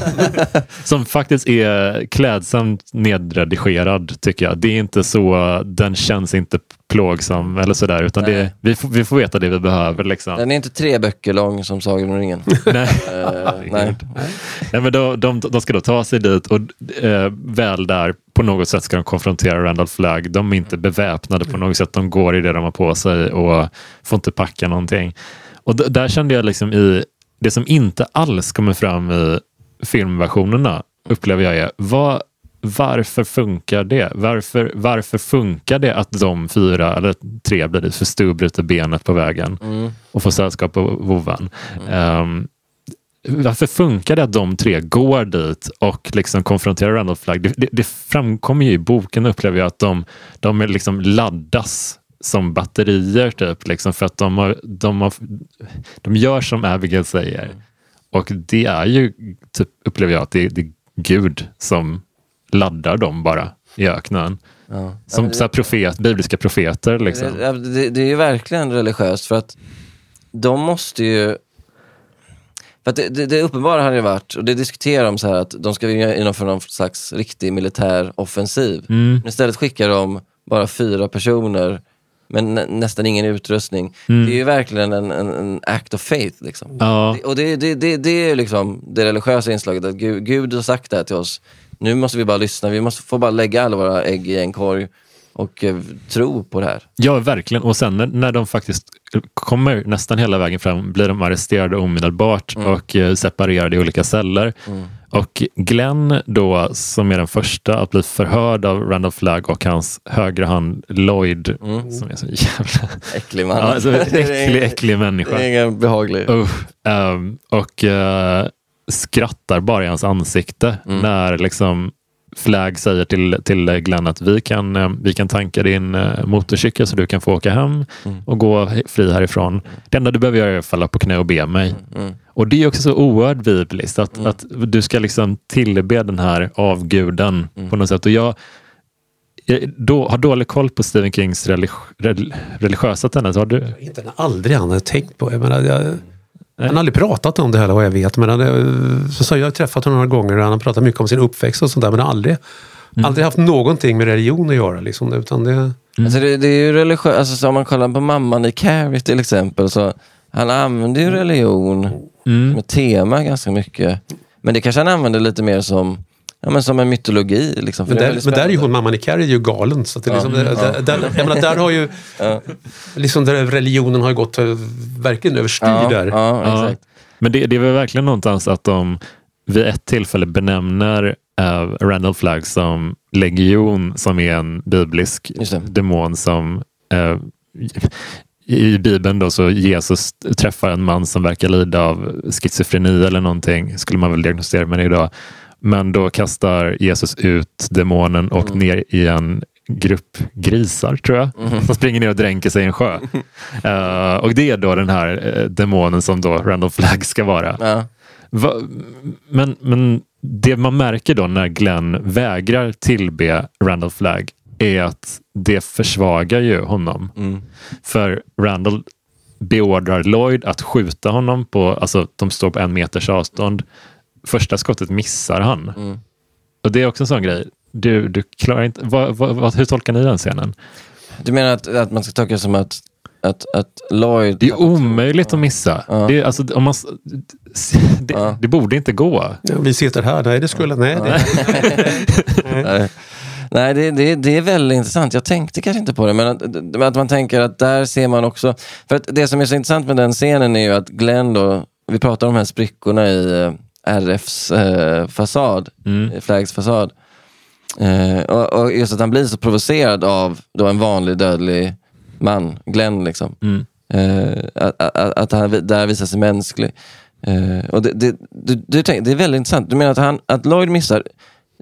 som faktiskt är klädsamt nedredigerad tycker jag. Det är inte så, den känns inte plågsam eller sådär utan det, vi, får, vi får veta det vi behöver. Liksom. Den är inte tre böcker lång som Sagan om ringen. Nej. Eh, nej. Nej, men då, de, de ska då ta sig dit och eh, väl där på något sätt ska de konfrontera Randall Flagg. De är inte beväpnade på något sätt. De går i det de har på sig och får inte packa någonting. Och där kände jag liksom i det som inte alls kommer fram i filmversionerna upplever jag är vad, varför funkar det? Varför, varför funkar det att de fyra eller tre blir det för Stu bryter benet på vägen Mm. och får sällskap av vovvan? Ehm, varför funkar det att de tre går dit och liksom konfronterar Randall Flagg? Det, det, det framkommer ju i boken upplever jag att de, de liksom laddas som batterier typ, liksom, för att de, har, de, har, de gör som Abigail säger. Och det är ju, typ, upplever jag, att det, det är Gud som laddar dem bara i öknen. Ja. Som så här profet, bibliska profeter. Liksom. Det, det, det är ju verkligen religiöst för att de måste ju... För det, det, det uppenbara hade varit, och det diskuterar de så här att de ska genomföra någon slags riktig militär offensiv. Mm. Men istället skickar de bara fyra personer men nä, nästan ingen utrustning. Mm. Det är ju verkligen en, en, en act of faith. Liksom. Ja, Det- Och det, det, det, det är ju liksom det religiösa inslaget, att Gud, Gud har sagt det här till oss. Nu måste vi bara lyssna, vi måste få bara lägga alla våra ägg i en korg och eh, tro på det här. ja, verkligen. Och sen när, när de faktiskt kommer nästan hela vägen fram blir de arresterade omedelbart och eh, separerade i olika celler. Och Glenn då, som är den första att bli förhörd av Randall Flagg och hans högra hand Lloyd, som är så jävla... Äcklig man. Ja, alltså, äcklig, äcklig människa. Det är ingen behaglig. Usch. Ehm, och eh, skrattar bara i hans ansikte när liksom Flagg säger till, till Glenn att vi kan, eh, vi kan tanka din eh, motorcykel så du kan få åka hem och gå fri härifrån. Det enda du behöver göra är att falla på knä och be mig. Och det är också så oerhört bibliskt att, att du ska liksom tillbe den här avguden på något sätt. Och jag, jag då, har dålig koll på Stephen Kings religi- rel- religiösa tendenser. Har du? Inte aldrig han hade tänkt på. Jag menar, jag, han har aldrig pratat om det heller vad jag vet. Men han, så, så jag har träffat honom några gånger och han har pratat mycket om sin uppväxt och sånt där. Men har aldrig, aldrig haft någonting med religion att göra. Liksom, utan det, Alltså det, det är ju religiöst, alltså så om man kollar på mamman i Carrie till exempel så han använder ju religion som ett tema ganska mycket. Men det kanske han använder lite mer som, ja, men som en mytologi. Liksom, för Men där, men där är ju hon, mamman i Carrie, är ju galen. Så att det är liksom, Ja. där, där, jag menar, där har ju liksom där religionen har gått eh, verkligen överstyr ja, där. Ja, Ja. Men det, det är väl verkligen någonstans att de vid ett tillfälle benämner uh, Randall Flagg som legion som är en biblisk demon som eh, i Bibeln då så Jesus träffar en man som verkar lida av schizofreni eller någonting, skulle man väl diagnostisera med det idag. Men då kastar Jesus ut demonen och Mm. ner i en grupp grisar, tror jag, som springer ner och dränker sig i en sjö. Eh, och det är då den här eh, demonen som då Randall Flagg ska vara. Ja. Va, men, men det man märker då när Glenn vägrar tillbe Randall Flagg är att det försvagar ju honom. Mm. För Randall beordrar Lloyd att skjuta honom på, alltså de står på en meters avstånd. Första skottet missar han. Mm. Och det är också en sån grej. Du, du klarar inte, vad, vad, vad, hur tolkar ni den scenen? Du menar att, att man ska tolka som att, att, att Lloyd... Det är omöjligt att missa. Ja. Det, är, alltså, om man, det, Ja. det borde inte gå. Ja, vi sitter här, nej det skulle, nej. Det, Nej, Nej det, det, det är väldigt intressant. Jag tänkte kanske inte på det, men att, att man tänker att där ser man också... För att det som är så intressant med den scenen är ju att Glenn då, vi pratar om de här sprickorna i eh, RFs eh, fasad, Mm. eh, Flags fasad. Eh, och, och just att han blir så provocerad av då en vanlig dödlig man, Glenn liksom. Mm. Eh, att, att, att han där visar sig mänsklig. Eh, och det, det, du, du tänk, det är väldigt intressant. Du menar att, han, att Lloyd missar,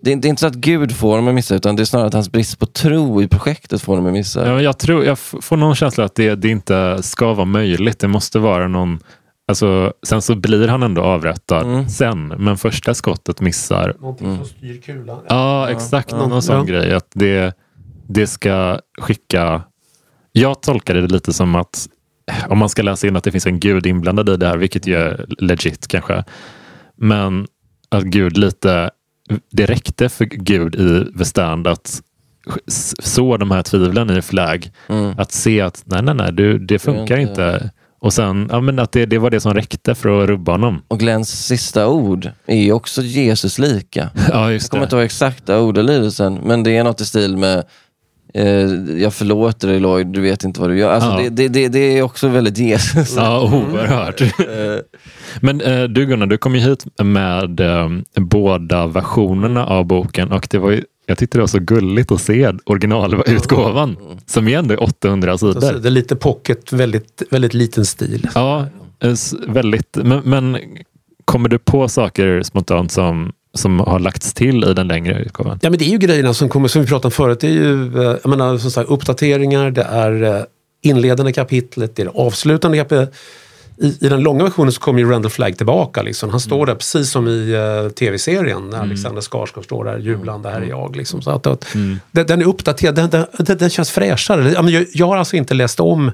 det är, inte- det är inte så att Gud får honom att missa, utan det är snarare att hans brist på tro i projektet får honom att missa. Ja, jag, tror, jag får någon känsla att det, det inte ska vara möjligt. Det måste vara någon... Alltså, sen så blir han ändå avrättad Mm. sen, men första skottet missar. Någonting som styr kulan. Ja, exakt. ja, någon sån ja. grej. Att det, det ska skicka... Jag tolkade det lite som att om man ska läsa in att det finns en gud inblandad i det här, vilket ju är legit kanske. Men att Gud lite... Det räckte för Gud i The Stand att så de här tvivlen i Flag. Mm. Att se att nej, nej, nej, du, det funkar inte- inte. Och sen ja, men att det, det var det som räckte för att rubba honom. Och Glenns sista ord är ju också Jesus lika. Ja, Jag just kommer det. inte ihåg exakta ordalydelsen, men det är något i stil med eh, jag förlåter dig Lloyd, du vet inte vad du gör. Alltså, Ja. det, det, det, det är också väldigt Jesus. Ja, oerhört. Eh, Men eh, du Gunnar, du kom ju hit med eh, båda versionerna av boken och det var ju, jag tyckte det var så gulligt att se originalutgåvan som är ändå 800 Alltså, sidor. det är lite pocket, väldigt, väldigt liten stil. Ja, väldigt. Men, men kommer du på saker spontant som, som har lagts till i den längre utgåvan? Ja, men det är ju grejerna som kommer, som vi pratade om förut. Det är ju eh, jag menar, som sagt, uppdateringar, det är eh, inledande kapitlet, det är det avslutande kapitlet. I, I den långa versionen så kommer ju Randall Flagg tillbaka. Liksom. Han står där precis som i uh, tv-serien när Alexander Skarsgård står där jublande, här är jag. Liksom. Så att, att, den, den är uppdaterad, den, den, den, känns fräschare. Jag, jag har alltså inte läst om,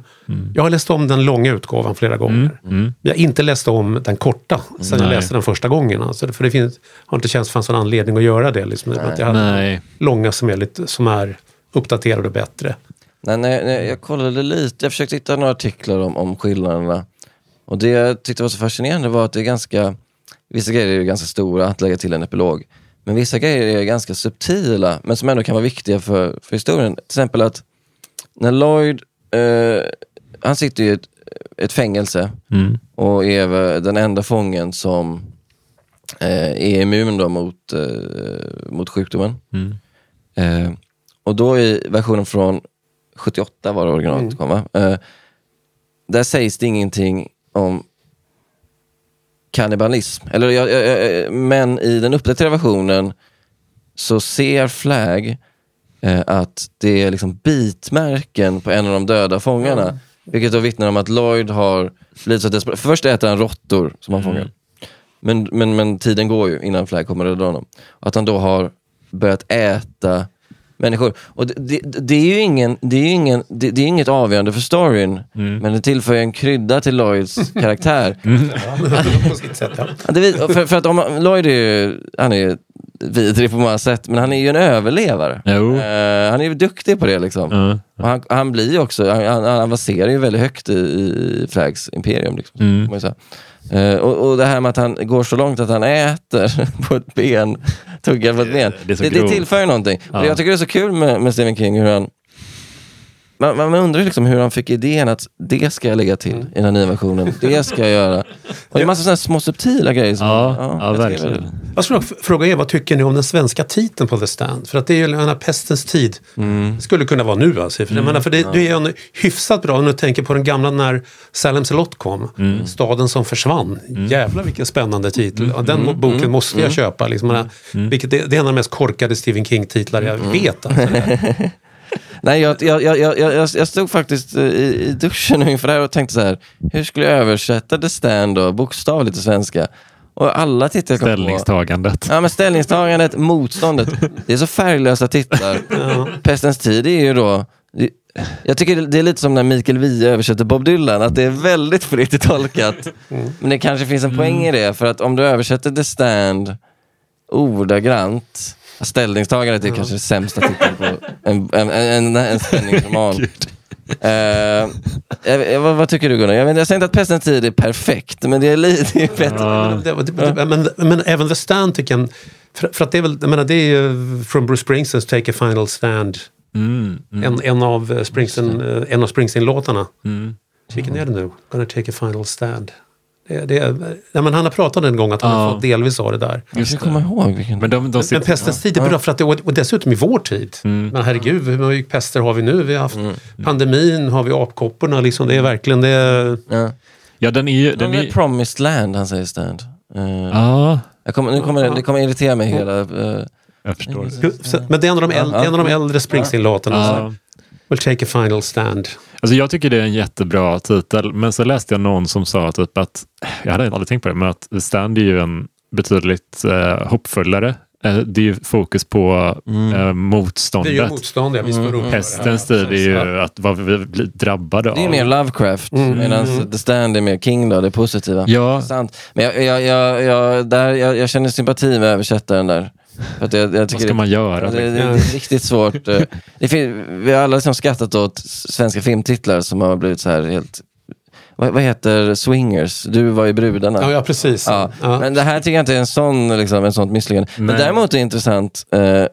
jag har läst om den långa utgåvan flera gånger. Mm. Jag har inte läst om den korta sen jag Nej. läste den första gången. Alltså, för det finns, har inte känts fanns någon anledning att göra det. Liksom. Att jag hade Nej. långa som är, lite, som är uppdaterade och bättre. Nej, nej, nej, jag kollade lite, jag försökte hitta några artiklar om, om skillnaderna. Och det jag tyckte var så fascinerande var att det är ganska, vissa grejer är ganska stora att lägga till en epilog. Men vissa grejer är ganska subtila, men som ändå kan vara viktiga för, för historien. Till exempel att när Lloyd, eh, han sitter i ett, ett fängelse Mm. och är den enda fången som eh, är immun då mot, eh, mot sjukdomen. Mm. Eh, och då i versionen från 78 var det originalet kom va? Eh, där sägs det ingenting om kannibalism. Eller, jag- jag- jag- men i den uppdaterade versionen så ser Flag eh, att det är liksom bitmärken på en av de döda fångarna. Vilket då vittnar om att Lloyd har blivit så desperat. För först äter han råttor som han fångar. Men, men, men tiden går ju innan Flag kommer att rädda honom. Att han då har börjat äta människor. Och det, det, det är ju ingen, det är ingen, det, det är inget avgörande för storyn. Men det tillför en krydda till Lloyds karaktär. vis- för, för att om, Lloyd är ju, han är ju vidrig på många sätt, men han är ju en överlevare. Eh, han är ju duktig på det. liksom. Ja. Och han, han blir också, han han avancerar ju väldigt högt i, i Flags imperium. Liksom, Mm. Eh, och, och det här med att han går så långt att han äter på ett ben, tuggar på ett ben. det det, det tillför ju någonting. Ja. Och Jag tycker det är så kul med, med Stephen King, hur han man, man undrar liksom hur han fick idén att det ska jag lägga till Mm. i den här nya versionen. Det ska jag göra. Och det är en massa sådana små subtila grejer. Som, Ja, ja, jag tycker verkligen. det- Jag skulle fråga er, vad tycker ni om den svenska titeln på The Stand? För att det är ju den här pestens tid. Mm. Det skulle kunna vara nu alltså. För, jag menar, för det, det är ju en hyfsat bra, om du tänker på den gamla när Salem's Lot kom. Mm. Staden som försvann. Jävlar vilken spännande titel. Ja, den Mm. boken måste jag köpa. Liksom, Jag menar, vilket det, det är en av de mest korkade Stephen King-titlar jag Mm. vet. Alltså. Nej, jag, jag, jag, jag, jag, jag stod faktiskt eh, i, i duschen inför det här och tänkte så här, hur skulle jag översätta The Stand då, bokstavligt till svenska? Och alla titlar jag på, Ställningstagandet. Ja, men ställningstagandet, motståndet. Det är så färglösa titlar. Pestens tid är ju då... det- Jag tycker det- är lite som när Mikael Wiehe översätter Bob Dylan, att det är väldigt fritt tolkat. Men det kanske finns en poäng i det, för att om du översätter The Stand ordagrant, ställningstagandet är kanske det sämsta titeln på en, en, en, en spänningsroman. Jag- jag- vad, vad tycker du Gunnar? Jag, vet, jag säger inte att Pestens tid är perfekt, men det är lite bättre. Ja. Det, det, det, men, men även The Stand tycker jag, för, för att det är väl, jag menar, det är ju från Bruce Springsteens Take a Final Stand. Mm, mm, En, en av eh, Springsteen, eh, en av Springsteen-låtarna. mm. Vilken är det nu? Gonna take a final stand. Det, det, ja, men han har pratat en gång att han har Ja. fått delvis av det där. Jag ska komma ihåg vilken... Men de, de Men sitter, pestens tid är bra för att det, och dessutom i vår tid. Mm. Men herregud, hur mycket pester har vi nu? Vi har haft Mm. pandemin, har vi apkopporna. Liksom, det är verkligen det. Ja. ja, den är ju... Den är, är Promised Land, han säger Stand. Eh, ja, jag kommer, nu kommer det, det kommer irritera mig hela... eh, jag förstår. Så- Men det är en av de, äl, Ja. en av de äldre Springsteen-låtarna. We'll take a final stand. Alltså jag tycker det är en jättebra titel, men så läste jag någon som sa typ att, jag hade aldrig tänkt på det, men att The Stand är ju en betydligt eh, hoppfullare. Eh, det är ju fokus på eh, Det är ju motståndet. motstånd, ja. Vi står det. Hästens tid är ju att vad vi blir drabbade det är av. mer Lovecraft, medan The Stand är mer King då, det positiva. Ja, Sant. Men jag, jag, jag, jag, där, jag, jag känner sympati med översättaren där. För att jag, jag vad ska man göra? det, det, det är riktigt svårt. eh. Det fin, vi har alla liksom skrattat åt svenska filmtitlar som har blivit så här helt... Vad, vad heter Swingers? Du var i brudarna. Ja, ja, precis. Ja, Ja. Men det här tycker jag inte är en sån, liksom, en sånt misslyckande. Men däremot är det intressant, eh,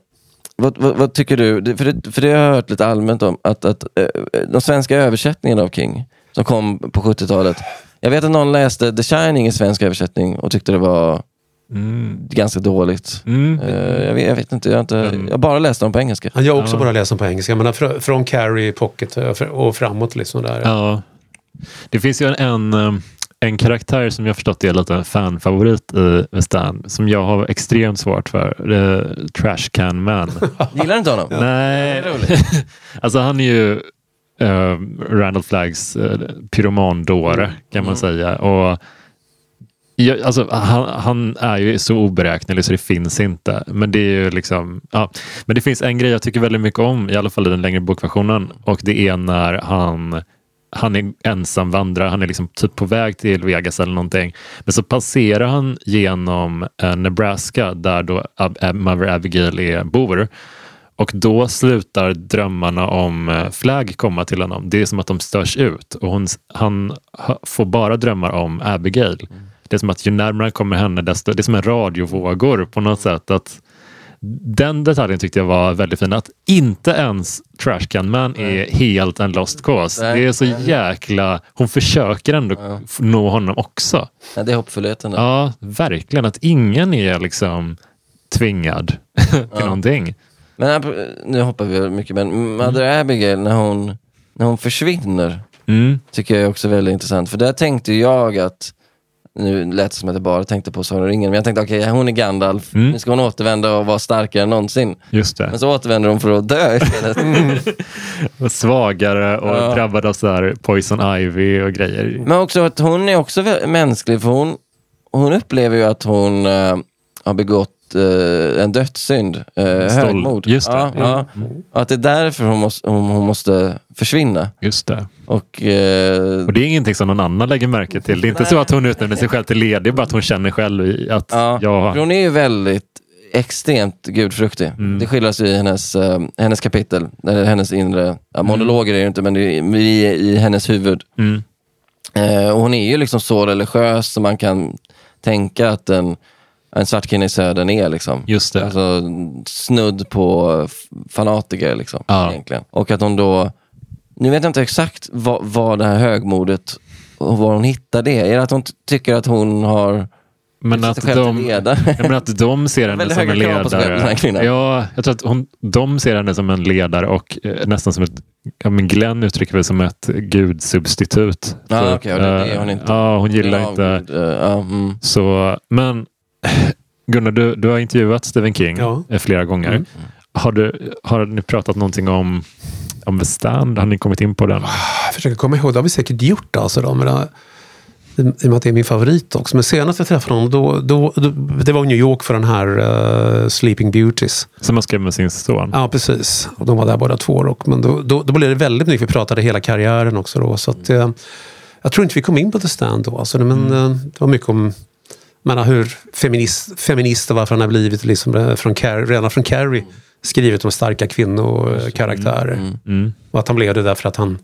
vad, vad, vad tycker du? För det, för det har jag hört lite allmänt om, att, att eh, de svenska översättningarna av King, som kom på 70-talet. Jag vet att någon läste The Shining i svensk översättning och tyckte det var Mm. ganska dåligt. Mm. Eh, jag, vet, jag vet inte, jag har, inte, Mm. jag har bara läst dem på engelska. Ja, Jag har också Ja. bara läst dem på engelska. Menar, fr- från Carrie Pocket och fr- och framåt. Liksom där. Ja. Det finns ju en, en, eh, en karaktär som jag förstått är lite en fanfavorit i The Stand, som jag har extremt svårt för. Uh, Trash Can Man. Gillar du inte honom? Nej, alltså han är ju uh, Randall Flaggs uh, pyromandåre kan man säga. Och Ja, alltså, han, han är ju så oberäknelig så det finns inte. Men det är ju liksom, ja. Men det finns en grej jag tycker väldigt mycket om, i alla fall i den längre bokversionen. Och det är när han, han är ensam vandrare. Han är liksom typ på väg till Vegas eller någonting. Men så passerar han genom eh, Nebraska där då Ab- Ab- Mother Abigail är, bor. Och då slutar drömmarna om Flagg Flag komma till honom. Det är som att de störs ut och hon, han får bara drömmar om Abigail. Mm. Det är som att ju närmare han kommer henne, desto, det är som en radiovågor på något sätt. Att den detaljen tyckte jag var väldigt fin. Att inte ens Trashcan Man är helt en lost cause. Nej. Det är så jäkla... Hon försöker ändå Ja. nå honom också. Ja, det är hoppfullheten. Ja, verkligen. Att ingen är liksom tvingad till någonting. Men ap- nu hoppar vi mycket, men Mother Abigail när hon, när hon försvinner, Mm. tycker jag är också väldigt intressant. För där tänkte jag att, nu lät det som att jag bara tänkte på Sagan om ringen, men jag tänkte okej, hon är Gandalf, Mm. nu ska hon återvända och vara starkare än någonsin. Just det. Men så återvänder hon för att dö istället. Och svagare och Ja. drabbad av så här poison ivy och grejer. Men också att hon är också mänsklig, för hon, hon upplever ju att hon eh, har begått eh, en dödssynd, uh, Stål- högmod. just det. Ja, ja. Och att det är därför hon måste, hon, hon måste försvinna. Just det. Och, eh, Och det är ingenting som någon annan lägger märke till. Det är inte så att hon utnämner sig själv till ledig, bara att hon känner själv att Ja, jag hon är ju väldigt extremt gudfruktig. Mm. Det skildras i hennes, eh, hennes kapitel, eller hennes inre, ja, monologer är det inte, men det är i, i hennes huvud. Mm. Eh, och hon är ju liksom så religiös som man kan tänka att en, en svart kvinna i södern är. Liksom. Just det. Alltså, snudd på fanatiker liksom, Ja. egentligen. Och att hon då, nu vet jag inte exakt vad, vad det här högmodet, och var hon hittar det. Är det att hon tycker att hon har Men att de? Ja, men att de ser henne som en själv, ledare. Ja, jag tror att hon, de ser henne som en ledare och eh, nästan som ett Ja, men Glenn uttrycker väl som ett gudsubstitut. Typ. okej, och det Eh, hon inte. Ja, hon gillar Ja, inte. gud, eh, ja, mm. Så, men Gunnar, du, du har intervjuat Stephen King Ja. eh, flera gånger. Mm. Har, du, har ni pratat någonting om, om The Stand? Har ni kommit in på den? Jag försöker komma ihåg, det har vi säkert gjort alltså. Då, men det, I och med att det är min favorit också. Men senast jag träffade honom, då, då, då, det var i New York för den här eh, Sleeping Beauties. Som han skrev med sin son? Ja, precis. Och de var där båda två. Och, men då, då, då blev det väldigt mycket, vi pratade hela karriären också. Då, så att, eh, jag tror inte vi kom in på The Stand då. Alltså, men eh, det var mycket om menar, hur feminist, feminist och varför han har blivit liksom, eh, från Car- redan från Carrie skrivit om starka kvinnokaraktärer. Mm, Och att han blev det därför att han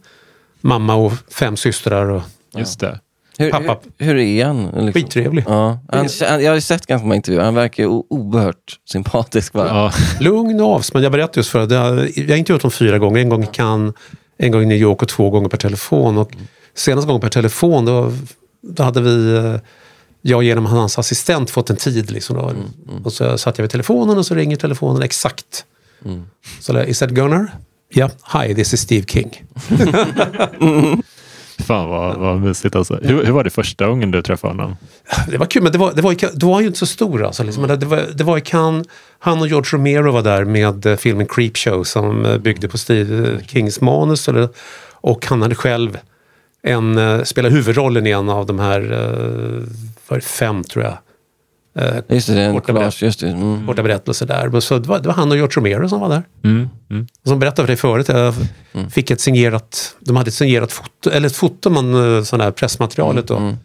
mamma och fem systrar. Och, just det. Hur, Pappa. hur, hur är han? Liksom? skittrevlig. Ja. Han, han, jag har ju sett ganska många intervjuer. Han verkar o- oerhört sympatisk. Bara. Ja, Lugn och avspänd. Jag berättade just för det. Jag har intervjuat honom fyra gånger. En gång i Cannes, en gång i New York och två gånger per telefon. Och senaste gången per telefon då, då hade vi, eh, jag genom hans assistent fått en tid. Liksom då. Och så satt jag vid telefonen och så ringer telefonen exakt. Så där, is that Gunnar? Ja, hi, this is Steve King. fan vad, vad mysigt alltså. Hur, hur var det första gången du träffade honom? Det var kul, men det var, det var, i då var han ju inte så stor. Alltså, liksom. Det, var, det var i Cannes, han och George Romero var där med eh, filmen Creepshow som eh, byggde på Steve Kings manus. Eller, och han hade själv en, spelade huvudrollen i en av de här, det fem tror jag, uh, Just det, det är en Korta collage. Just det. Mm. korta berättelser där. Men Så det, var, det var han och George Romero som var där. Mm, mm. Som berättade för dig förut, jag Mm. fick ett signerat, de hade ett signerat foto, eller ett foto, man, eh, sån här pressmaterialet då. Mm.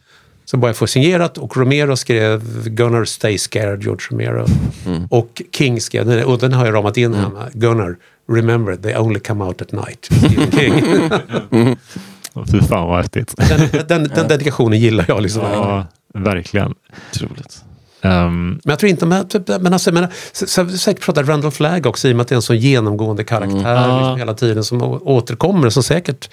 Så bara jag få signerat och Romero skrev Gunnar Stay Scared, George Romero. Mm. Och King skrev, den- och den har jag ramat in hemma, Gunnar, remember they only come out at night. King. Fy fan vad häftigt. den, den, den dedikationen gillar jag. Liksom. Ja, verkligen. Otroligt. Ehm, Men jag tror inte, men, men alltså, så, säkert pratar Randall Flagg också i och med att det är en så genomgående karaktär Ja. liksom, hela tiden som å- återkommer. Som säkert,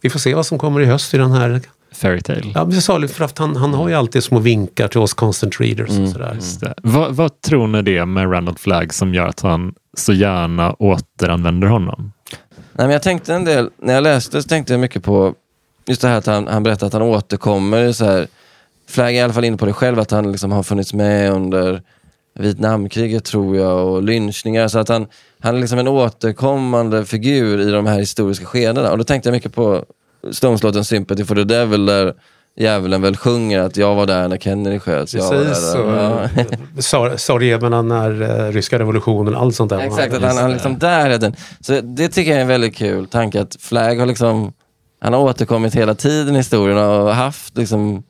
vi får se vad som kommer i höst i den här. Fairytale. Ja, men jag för att han, han har ju alltid små vinkar till oss constant readers. Och sådär. Just det. Vad, vad tror ni det är med Randall Flagg som gör att han så gärna återanvänder honom? Nej, men jag tänkte en del, när jag läste så tänkte jag mycket på just det här att han, han berättar att han återkommer. Så här, Flagg är i alla fall inne på det själv, att han liksom har funnits med under Vietnamkriget tror jag och lynchningar. Så att han, han är liksom en återkommande figur i de här historiska skedena. Och då tänkte jag mycket på Stones-låten Sympathy for the Devil där djävulen väl sjunger att jag var där när Kennedy sköts. jag var Precis. där, Och, ja. Sarajevo när eh, ryska revolutionen, allt sånt där. Exakt, att han, han liksom där är den. Så det tycker jag är en väldigt kul tanke att Flagg har liksom, han har återkommit hela tiden i historien och haft liksom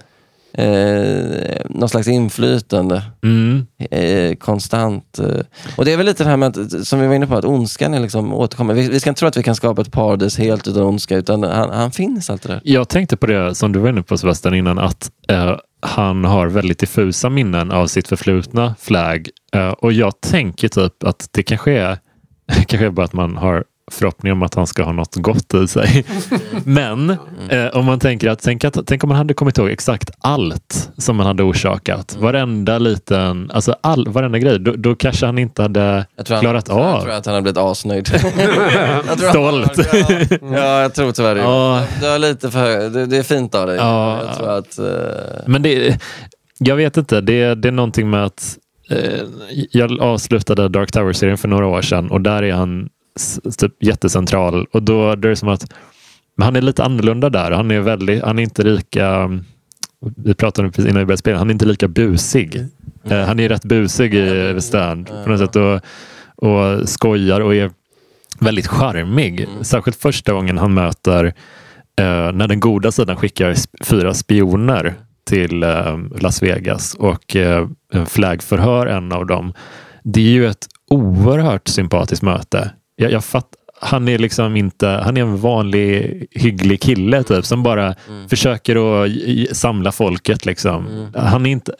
eh, någon slags inflytande Mm. eh, konstant. Eh. Och det är väl lite det här med att, som vi var inne på, att ondskan är liksom återkommer. Vi, vi ska inte tro att vi kan skapa ett paradis helt utan ondska, utan han, han finns alltid där. Jag tänkte på det som du var inne på Sebastian innan, att eh, han har väldigt diffusa minnen av sitt förflutna Flagg. Eh, och jag tänker typ att det kanske är, kanske bara att man har förhoppning om att han ska ha något gott i sig. Men eh, om man tänker att tänk, att, tänk om man hade kommit ihåg exakt allt som man hade orsakat. Varenda liten, alltså all, varenda grej. Då, då kanske han inte hade Jag tror han, klarat Jag av. tror att han har blivit asnöjd. Jag tror Stolt. Ja, ja, jag tror tyvärr det. Ja. Du har lite för det, det är fint av dig. Ja. Jag tror att... eh, Men det, jag vet inte, det, det är någonting med att eh, jag avslutade Dark Tower-serien för några år sedan och där är han typ jättecentral och då, då är det som att men han är lite annorlunda där. Han är, väldigt, han är inte lika, vi pratade precis innan vi började spela, han är inte lika busig. Eh, han är rätt busig i The Stand på något sätt och, och skojar och är väldigt charmig. Särskilt första gången han möter eh, när den goda sidan skickar sp- fyra spioner till eh, Las Vegas och eh, Flagg förhör en av dem. det är ju ett oerhört sympatiskt möte. Jag, jag fatt, han är liksom inte, han är en vanlig hygglig kille typ som bara Mm. försöker att samla folket. Liksom. Han är inte,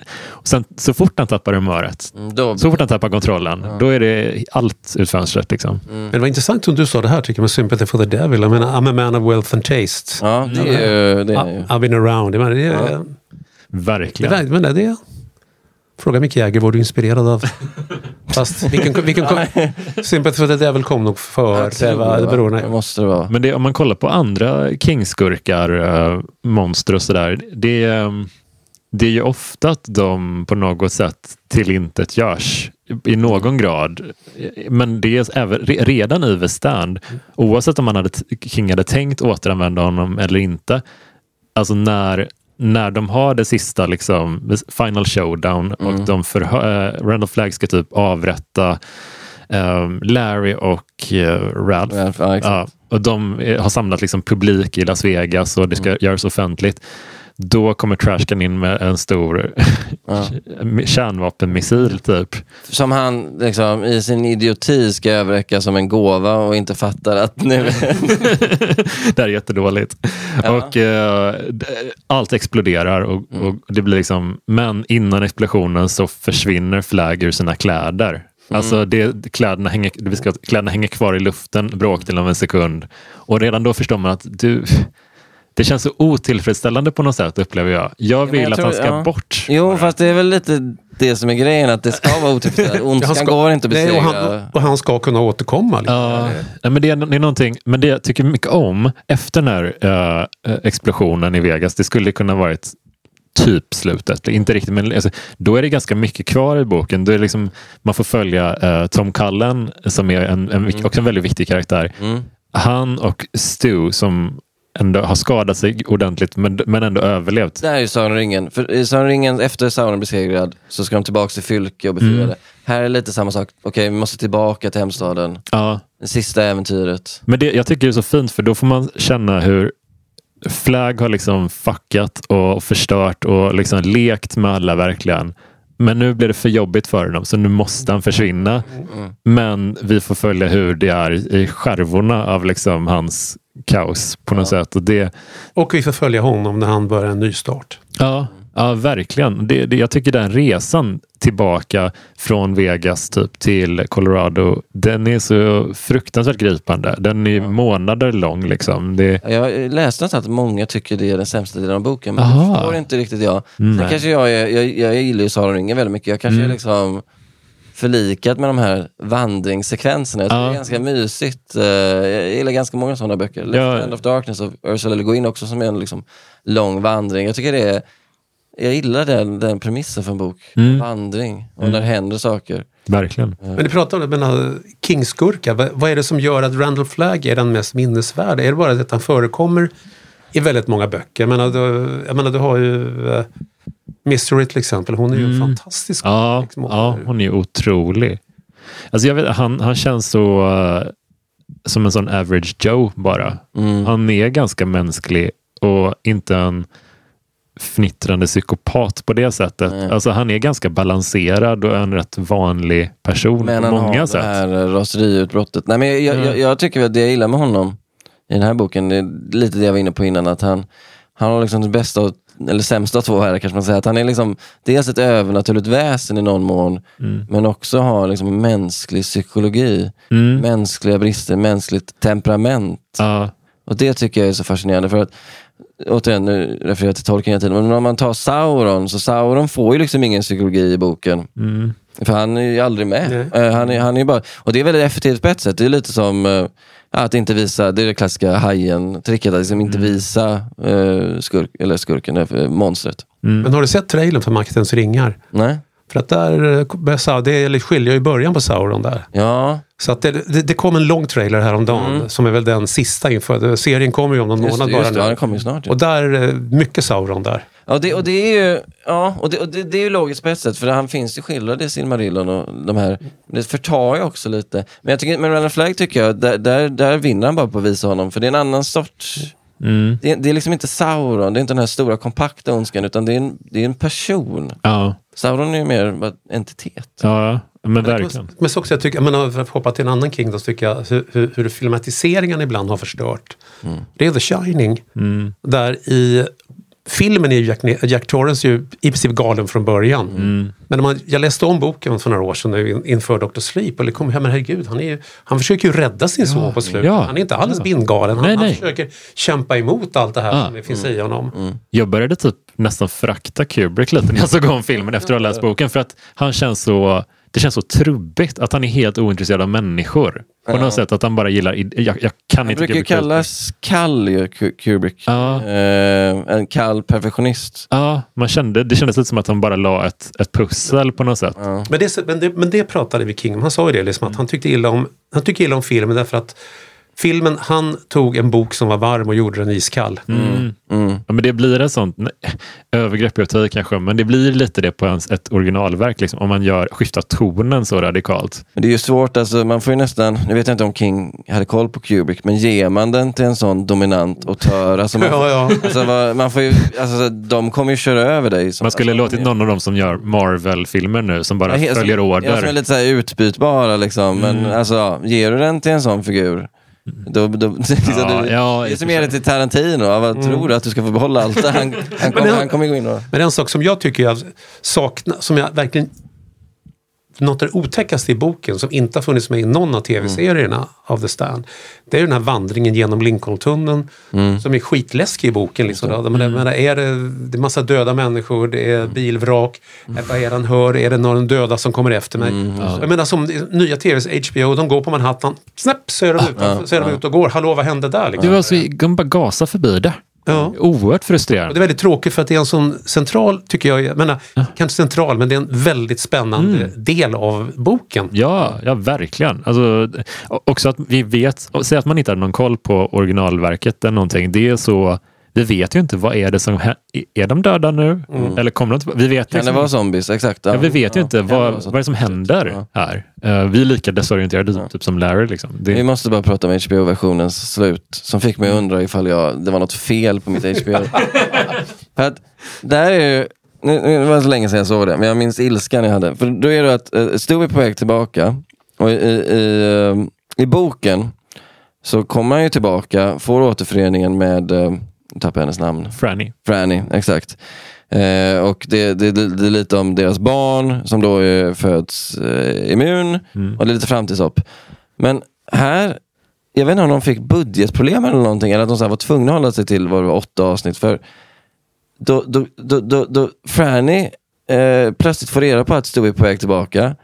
sen, så fort han tappar humöret, Mm, Då, så fort han tappar kontrollen, då är det allt ut fönstret. Liksom. Men det var intressant som du sa det här tycker jag med Sympathy for the Devil. Jag menar, I'm a man of wealth and taste. ja, det är. Det är I've been around. Jag menar, det, är, det, Verkligen. är- men det, det är, Fråga Mick Jagger vad du inspirerad av. Fast vilken, vilken kom, Sympathy for the Devil kom nog före. Jag tror va? Det beror Det måste det vara. Men det, om man kollar på andra King-skurkar, eh, monster och sådär. Det, är, mm, det är ju ofta att de på något sätt tillintetgörs i någon grad. Men det är även, re- redan i Stand, oavsett om man hade, King hade tänkt återanvända honom eller inte. Alltså när, när de har det sista liksom, final showdown och de förhör, äh, Randall Flagg ska typ avrätta ehm, Larry och uh, Ralph. Ja, ja, och de eh, har samlat liksom publik i Las Vegas och det ska göras offentligt. Då kommer Trashcan in med en stor kärnvapenmissil typ. Som han liksom, i sin idioti ska överräcka som en gåva och inte fattar att nu... det här är jättedåligt. Och eh, allt exploderar och, och det blir liksom, men innan explosionen så försvinner Flagg ur sina kläder. Alltså det, kläderna, hänger, det kläderna hänger kvar i luften bråkdelen av en sekund. Och redan då förstår man att du, det känns så otillfredsställande på något sätt upplever jag. Jag vill jag att tror- han ska ja. bort. Jo, fast det är väl lite det som är grejen, att det ska vara otillfredsställande. Ondskan går inte att nej, besegra. och, han, och han ska kunna återkomma. Liksom. Ja, nej, men det, är, det är någonting, men det jag tycker mycket om efter den här eh, explosionen i Vegas, det skulle kunna varit typ slutet, inte riktigt, men alltså, då är det ganska mycket kvar i boken. Då är liksom, man får följa eh, Tom Cullen som är en, en, också en väldigt viktig karaktär. Mm. Han och Stu som ändå har skadat sig ordentligt men, men ändå överlevt. Det här är ju Sagan. För i Sagan efter Sauron besegrad, så ska de tillbaka till Fylke och befria Mm. det. Här är lite samma sak. Okej, vi måste tillbaka till hemstaden. Ja, Det sista äventyret. Men det, jag tycker det är så fint för då får man känna hur Flagg har liksom fuckat och förstört och liksom lekt med alla verkligen. Men nu blir det för jobbigt för honom så nu måste han försvinna. Men vi får följa hur det är i skärvorna av liksom hans kaos på något sätt. Och det, Och vi får följa honom när han börjar en ny start. ja, ja, verkligen. Det, det, jag tycker den resan tillbaka från Vegas typ till Colorado, den är så fruktansvärt gripande. Den är månader lång. Liksom. Det, Jag läste någonstans att många tycker det är den sämsta delen av boken, men Aha. det förstår inte riktigt jag. Sen kanske jag, är, jag, jag gillar ju Sagan ringen väldigt mycket. Jag kanske Mm. är liksom förlikat med de här vandringssekvenserna. Jag tycker Ja. det är ganska mysigt. Eh, Jag gillar ganska många sådana böcker. Left Ja. Hand of Darkness av Ursula Le Guin också som är en liksom lång vandring. Jag tycker det är jag gillar den, den premissen för en bok. Mm. Vandring, och när det händer saker. verkligen. Men du pratar om det, men King-skurkar. Vad, vad är det som gör att Randall Flagg är den mest minnesvärda? Är det bara det att han förekommer i väldigt många böcker? Jag menar, du, jag menar, du har ju uh, Mystery till exempel. Hon är ju en fantastisk Ja, liksom, ja, hon är otrolig. Alltså jag vet, han, han känns så eh, som en sån average Joe bara. Mm. Han är ganska mänsklig och inte en fnittrande psykopat på det sättet. Nej. Alltså han är ganska balanserad och en rätt vanlig person Men på han många har sätt. det här raseriutbrottet. Nej, men jag, jag, Ja. jag, jag tycker att det jag gillar med honom i den här boken, det är lite det jag var inne på innan, att han, han har liksom det bästa och, eller sämsta två världar kanske man säger. Att han är liksom dels ett övernaturligt väsen i någon mån, men också har liksom mänsklig psykologi, Mm. mänskliga brister, mänskligt temperament. Ja, Och det tycker jag är så fascinerande. för att Återigen, nu refererar jag till Tolkien hela tiden, men om man tar Sauron, så Sauron får ju liksom ingen psykologi i boken. mm. För han är ju aldrig med. Eh, han är, han är bara, och det är väldigt effektivt på ett sätt. Det är lite som eh, att inte visa, det är det klassiska hajen-tricket, att liksom inte visa uh, skurk, eller skurken, uh, monstret. Men har du sett trailern för Maktens ringar? Nej? För att där det skiljer i början på Sauron där. Ja, Så att det, det, det kom en lång trailer häromdagen som är väl den sista inför. Serien kommer ju om någon Mm. just, månad just bara det. Ja, nu. den kommer snart. ju. Och där, eh, mycket Sauron där. Ja, det, och det är ju, ja, och det, och det, det är ju logiskt på ett sätt, för han finns ju skildrad i Silmarillion och de här, det förtar ju också lite. Men jag tycker, med Randall Flagg tycker jag, där, där, där vinner han bara på att visa honom, för det är en annan sorts, Mm. det, är- det är liksom inte Sauron, det är inte den här stora kompakta ondskan, utan det är en, det är en person. ja. Sauron är ju mer entitet. Ja, Men verkligen. Men så också, jag tycker, jag menar, för att hoppa till en annan King då, så tycker jag hur, hur, filmatiseringen ibland har förstört. Det är The Shining. Där i filmen är ju Jack, Jack Torrance ju i princip galen från början. Men när man, jag läste om boken för några år sedan inför Dr. Sleep och det kom, ja, men herregud, han, är, ju- han försöker ju rädda sin son på slutet. ja, han är inte alls ja. bindgalen. Han, Nej, han nej. försöker kämpa emot allt det här som det finns i honom. Jag började typ nästan frakta Kubrick lite när jag såg om filmen efter att ha läst boken. För att han känns så, det känns så trubbigt att han är helt ointresserad av människor. På något sätt att han bara gillar, jag, jag kan Han inte brukar Kubrick. kallas kall Kubrick. Ja. Eh, en kall perfektionist. Ja, man kände, det kändes lite som att han bara la ett, ett pussel på något sätt. Men, det, men, det, men det pratade vi King om. Han sa ju det, liksom, att han tyckte illa om, han tycker illa om filmen därför att filmen, han tog en bok som var varm och gjorde den iskall. Mm. Ja, men det blir sånt nej, övergrepp jag tar kanske, men det blir lite det på ens, ett originalverk. Liksom, om man gör, skiftar tonen så radikalt. Men det är ju svårt, alltså, man får ju nästan, nu vet jag inte om King hade koll på Kubrick, men ger man den till en sån dominant auteur, alltså man, Ja, ja. Alltså, man får ju, alltså, de kommer ju köra över dig. Som, Man skulle alltså, låtit någon av dem som gör Marvel-filmer nu, som bara Ja, följer order. Ja, som är lite så här utbytbara liksom. Men Mm. alltså, ger du den till en sån figur, då, då, liksom, Ja, du, ja, det är som det till Tarantino. Vad tror du att du ska få behålla allt det? Han, han, kommer, han kommer gå in och... Men en sak som jag tycker jag saknar, som jag verkligen något av det otäckaste i boken som inte har funnits med i någon av tv-serierna av The Stand. Det är den här vandringen genom Lincolntunneln som är skitläskig i boken. Liksom. Mm. Men, men är det, det är massa döda människor, det är bilvrak, vad är det han hör, är det någon döda som kommer efter mig? Jag menar som nya tvs HBO, de går på Manhattan, snäpp så är de, ute, så är de ute och går. Hallå, vad hände där? Det Liksom? var så, de bara gasa förbi det. Ja. Oerhört Och frustrerande. det är väldigt tråkigt för att det är en sån central, tycker jag, jag menar, kanske central, men det är en väldigt spännande del av boken. Ja, ja verkligen. Alltså, också att vi vet, och säg att man inte hade någon koll på originalverket eller någonting. Det är så, vi vet ju inte vad är det som hä- Är de döda nu? Eller kommer de tillbaka? Vi vet Kan det liksom, vara zombies? Exakt. ja, vi vet ju inte det vad, vad är det som händer här. Eh, vi är lika desorienterade typ som Larry. Liksom. Det, Vi måste bara prata om HBO-versionens slut, som fick mig att undra ifall jag, det var något fel på mitt HBO. För att, där är ju, nu, nu var det så länge sedan jag såg det, men jag minns ilskan jag hade. För då är det att uh, Stu är på väg tillbaka, och i, i, eh, i boken så kommer han ju tillbaka, får återföreningen med, uh, nu tappar hennes namn, Franny. Franny, exakt. Eh, och det, det, det, är lite om deras barn som då är, föds eh, immun och det är lite framtidshopp. Men här, jag vet inte om de fick budgetproblem eller någonting eller att de så var tvungna att hålla sig till vad det var, åtta avsnitt. För då, då, då, då, då Franny eh, plötsligt får reda på att Stu är på väg tillbaka.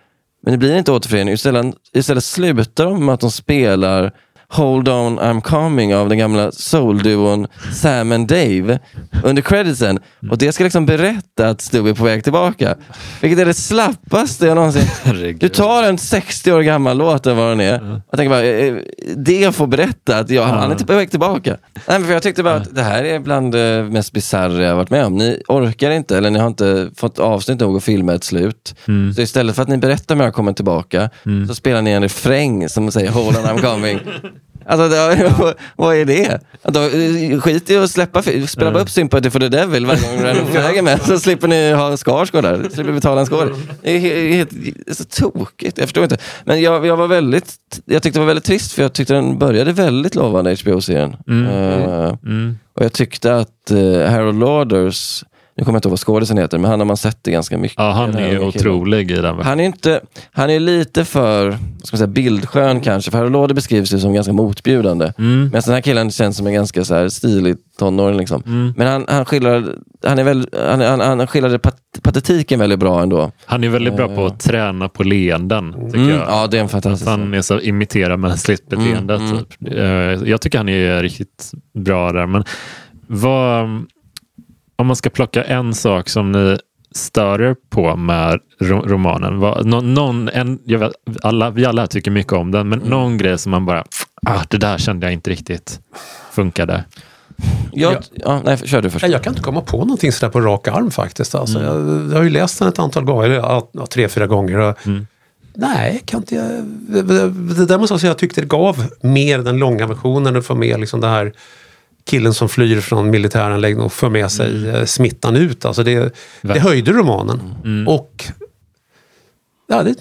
Men det blir inte återförening. Istället, istället slutar de med att de spelar Hold on I'm coming av den gamla soul-duon Sam and Dave under creditsen. Och det ska liksom berätta att Stu är på väg tillbaka. Vilket är det slappaste jag någonsin... Du tar en 60 år gammal låt eller vad den är. Jag tänker bara, eh, det får berätta att jag, han är på väg tillbaka. Nej, men för jag tyckte bara att det här är bland det mest bisarra jag varit med om. Ni orkar inte, eller ni har inte fått avsnitt nog att filma ett slut. Så istället för att ni berättar när jag kommer tillbaka, så spelar ni en refräng som säger Hold on I'm coming. Alltså, det, vad är det? Då, eh, skit i att släppa, spela bara upp Sympathy for the Devil varje gång du på vägen med, så slipper ni ha Skarsgård där. Slipper betala en skål. Det är he- helt, det är så tokigt, jag förstår inte. Men jag, jag var väldigt, jag tyckte det var väldigt trist för jag tyckte den började väldigt lovande, HBO-serien. Eh, Mm. och jag tyckte att uh, Harold Lauders, nu kommer jag inte ihåg vad skådisen heter, men han har man sett det ganska mycket. Ja, han är killen. otrolig i den. Han är, inte, han är lite för vad ska man säga, bildskön kanske, för Harold Lauder beskrivs ju som ganska motbjudande. Mm. Medan den här killen känns som en ganska så här stilig tonåring. Liksom. Mm. Men han, han, skildrar, han, är väl, han, han, han skildrade pat, patetiken väldigt bra ändå. Han är väldigt bra på att träna på leenden, tycker Mm, jag. ja, det är en Att fantastisk han är så imiterar mänskligt beteende. Mm, mm. Typ. Eh, Jag tycker han är riktigt bra där. Men vad, om man ska plocka en sak som ni stör er på med ro- romanen. Vad, nå- någon, en, jag vet, alla, vi alla tycker mycket om den, men Mm. någon grej som man bara, ah, det där kände jag inte riktigt funkade. Jag, ja. nej, kör du först. Nej, jag kan inte komma på någonting sådär på rak arm faktiskt. Alltså, Mm. jag, jag har ju läst den ett antal gånger, eller, tre, fyra gånger. Och, Mm. Nej, kan inte jag... Det, det, det där måste jag säga, jag tyckte det gav mer den långa versionen och få med liksom det här killen som flyr från militäranläggningen och för med sig Mm. eh, smittan ut. Alltså det, det höjde romanen. Mm. Och ja, det,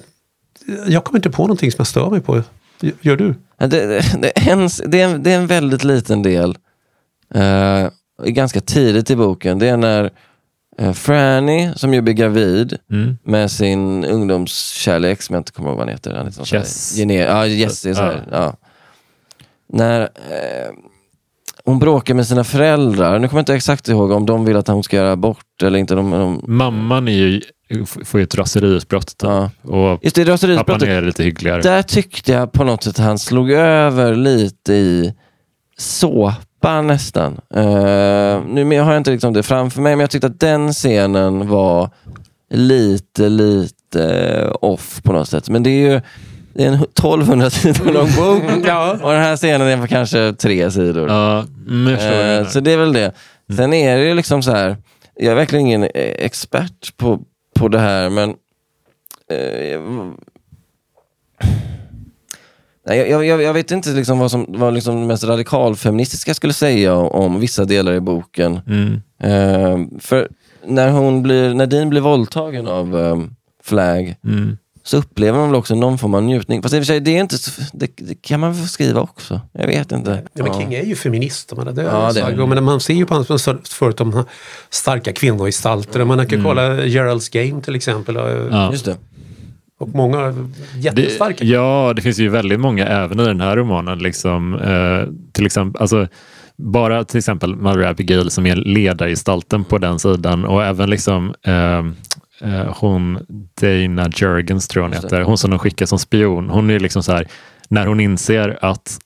jag kommer inte på någonting som jag stör mig på. Gör du? Det, det, det, är en, det, är en, det är en väldigt liten del, eh, ganska tidigt i boken. Det är när eh, Franny, som ju blir gravid Mm. med sin ungdomskärlek, som jag inte kommer ihåg vad han heter. Han heter här- Jess. Gener- ja, Jesse. Så här, Ja. ja. När hon bråkar med sina föräldrar, nu kommer jag inte exakt ihåg om de vill att hon ska göra abort eller inte. De, de, Mamman är ju, får ju ett raseriutbrott. typ. ja. Och Just det, pappan raseriutbrottet. är lite hyggligare. Där tyckte jag på något sätt han slog över lite i såpa nästan. Uh, nu har jag inte liksom det framför mig, men jag tyckte att den scenen var lite, lite off på något sätt. Men det är ju det är en 1200 sidor lång bok Ja. och den här scenen är på kanske tre sidor. Ja, du Eh, så det är väl det. Sen är det ju liksom så här, jag är verkligen ingen expert på, på det här, men eh, jag- jag, jag- jag, jag vet inte liksom vad som vad liksom det mest radikalfeministiska skulle säga om, om vissa delar i boken. Mm. Eh, för när, hon blir, när Dean blir våldtagen av eh, Flag Mm. Så upplever man väl också någon form av njutning. Fast i och för sig, det, är inte, så- det, det kan man väl skriva också. Jag vet inte. Ja, men King är ju feminist. Man, det är Ja, det är men man ser ju på hans förut om starka kvinnogestalter. Man kan kolla Gerald's Game till exempel. Ja. Just det. och många Det, jättestarka. ja, det finns ju väldigt många även i den här romanen. Liksom, eh, till exempel, alltså, bara till exempel Mother Abigail som är ledargestalten på den sidan och även liksom eh, eh, hon Dana Jurgens tror hon heter. Hon som de skickar som spion. Hon är liksom så här, när hon inser att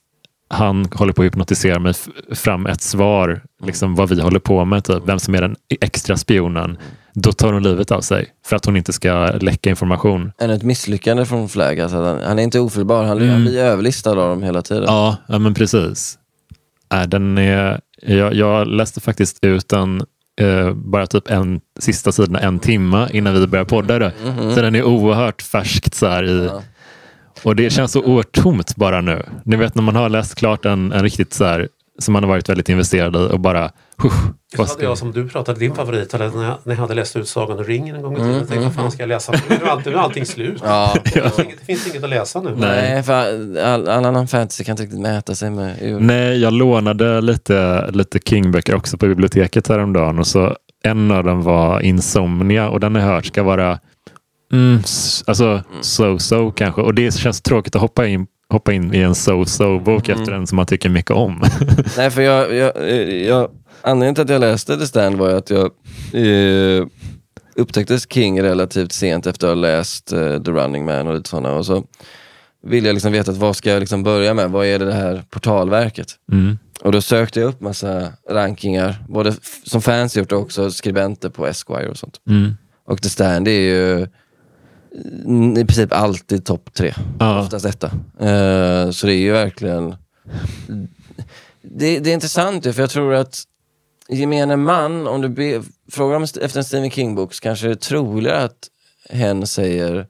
han håller på att hypnotisera mig fram ett svar, liksom vad vi håller på med, typ, vem som är den extra spionen. Då tar hon livet av sig för att hon inte ska läcka information. än ett misslyckande från Flag. Alltså, han, han är inte ofelbar, han, han blir överlistad av dem hela tiden. Ja, ja men precis. Äh, den är, jag, jag läste faktiskt ut den eh, bara typ en sista sidan en timme innan vi började podda det. Så den är oerhört färskt så här i, Ja. och det känns så oerhört tomt bara nu. Ni vet när man har läst klart en, en riktigt så här som man har varit väldigt investerad i och bara husch, Så hade jag som du pratade, din favorit, eller när jag, när jag hade läst ut Sagan om ringen en gång i tiden. Jag tänkte, vad fan ska jag läsa? Nu är allting, nu är allting slut. Ja. Det, finns inget, det finns inget att läsa nu. Nej, för all, all annan fantasy kan inte riktigt mäta sig med ur. Nej, jag lånade lite, lite King-böcker också på biblioteket häromdagen och så en av dem var Insomnia och den har jag hört ska vara mm, alltså so-so kanske. Och det känns tråkigt att hoppa in, hoppa in i en so-so bok efter en som man tycker mycket om. Nej, för jag, jag, jag, anledningen till att jag läste The Stand var att jag eh, upptäckte King relativt sent efter att ha läst eh, The Running Man och lite sådana. Och så ville jag liksom veta att vad ska jag liksom börja med? Vad är det, det här portalverket? Mm. Och då sökte jag upp massa rankingar, både som fans gjort och också skribenter på Esquire och sånt. Mm. Och The Stand är ju mm, i princip alltid topp tre. Ja. Oftast etta. Eh, så det är ju verkligen... Det, det är intressant ju, för jag tror att gemene man, om du be, frågar om efter en Stephen King-bok så kanske det är troligare att hen säger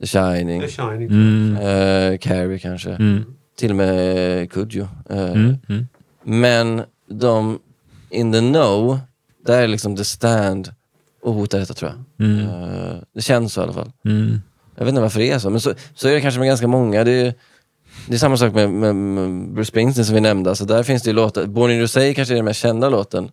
The Shining, The Shining. Mm. eh, Carrie kanske, Mm. till och med Kudjo. Eh, Mm. Mm. Men de in the know, där är liksom The Stand och Hota detta tror jag. Mm. Eh, det känns så i alla fall. Mm. Jag vet inte varför det är så, men så, så är det kanske med ganska många. Det är, det är samma sak med, med, med Bruce Springsteen som vi nämnde. Alltså där finns det ju låtar. Born in USA kanske är den mest kända låten.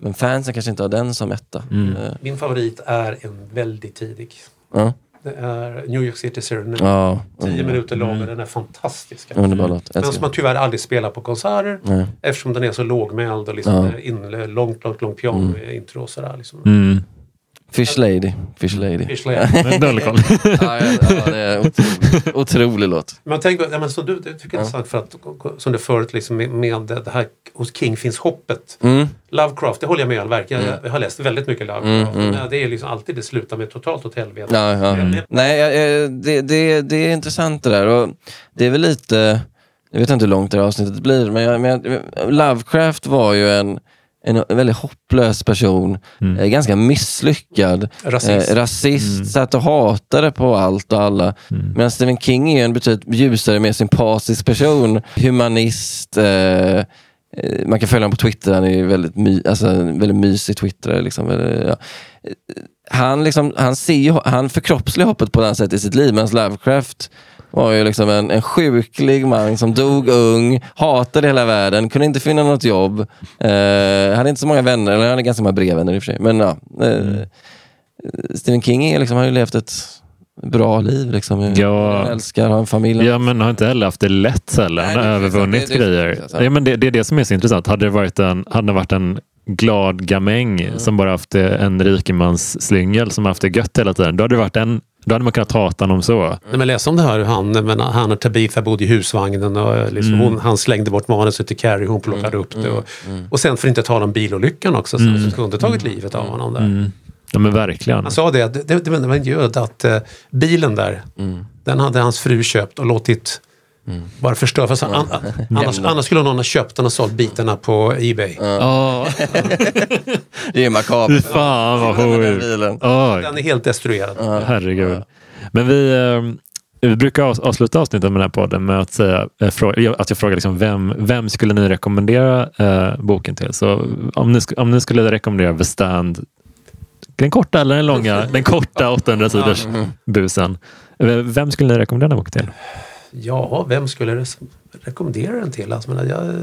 Men fansen kanske inte har den som etta. Mm. Eh, Min favorit är en väldigt tidig. ja. Det är New York City Serenade. ja. Tio minuter lång och den är fantastisk. Underbar låt. Men som man tyvärr aldrig spelar på konserter. Nej. Eftersom den är så lågmäld och liksom Ja. in, långt, långt, långt piano-intro och sådär. Liksom. Mm. Fish Lady. Fish Lady. Fish Lane. Dålig koll. ja, ja, ja, det är otrolig, otrolig låt. Men tänk, ja, men som du det tycker jag är intressant för att som det förut liksom med, med det här hos King finns hoppet. Mm. Lovecraft, det håller jag med all verk. Jag, jag har läst väldigt mycket Lovecraft. Mm, mm. Men det är liksom alltid det slutar med totalt åt helvete. Ja, ja. Nej, eh, det, det, det är intressant det där. Och det är väl lite, jag vet inte hur långt det här avsnittet blir, men, jag, men Lovecraft var ju en, en väldigt hopplös person. Mm. Eh, ganska misslyckad. Rasist. Eh, rasist, satt och hatade på allt och alla. Mm. Medan Stephen King är en betydligt ljusare, mer sympatisk person. Humanist. Eh, eh, man kan följa honom på Twitter, han är väldigt, my, alltså, väldigt mysig twittrare. Liksom. Väldigt, ja. Eh, han, liksom, han, ser han förkroppsligar hoppet på det här sättet i sitt liv, medan Lovecraft var ju liksom en, en sjuklig man som dog ung, hatade hela världen, kunde inte finna något jobb. Eh, hade inte så många vänner, eller han hade ganska många brevvänner i och för sig. Men ja, eh, Stephen King är liksom, har ju levt ett bra liv. Liksom. Ja. Han älskar, har en familj. Ja, men har inte heller haft det lätt heller. Han har övervunnit. Det- det- grejer. det ja, men det, det är det som är så intressant. Hade det varit en, hade det varit en glad gamäng Mm. som bara haft en rikemans slyngel som haft det gött hela tiden. Då hade, det varit en, då hade man kunnat hata honom så. Nej, men läs om det här, han, men han och Tabitha bodde i husvagnen och liksom Mm. hon, han slängde bort manuset till Carrie, hon plockade upp det. Och, och sen för inte tala om bilolyckan också som Mm. kunde tagit livet av honom där. Ja, men verkligen. Han sa det, det, det, det var en göd att eh, bilen där, Mm. den hade hans fru köpt och låtit bara förstöra. Fast an, annars, annars skulle någon ha köpt den och sålt bitarna på Ebay. Ja, Det är makabert. fy fan vad Den sjukt. Den är helt destruerad. herregud. Men vi, eh, vi brukar avs- avsluta avsnittet med den här podden med att, säga, eh, frå- att jag frågar liksom vem, vem skulle ni rekommendera eh, boken till? Så om ni, om ni skulle rekommendera The Stand, den korta eller den långa, den korta 800 sidors busen. Eh, Vem skulle ni rekommendera den här boken till? Ja, vem skulle jag rekommendera den till? Alltså, men jag,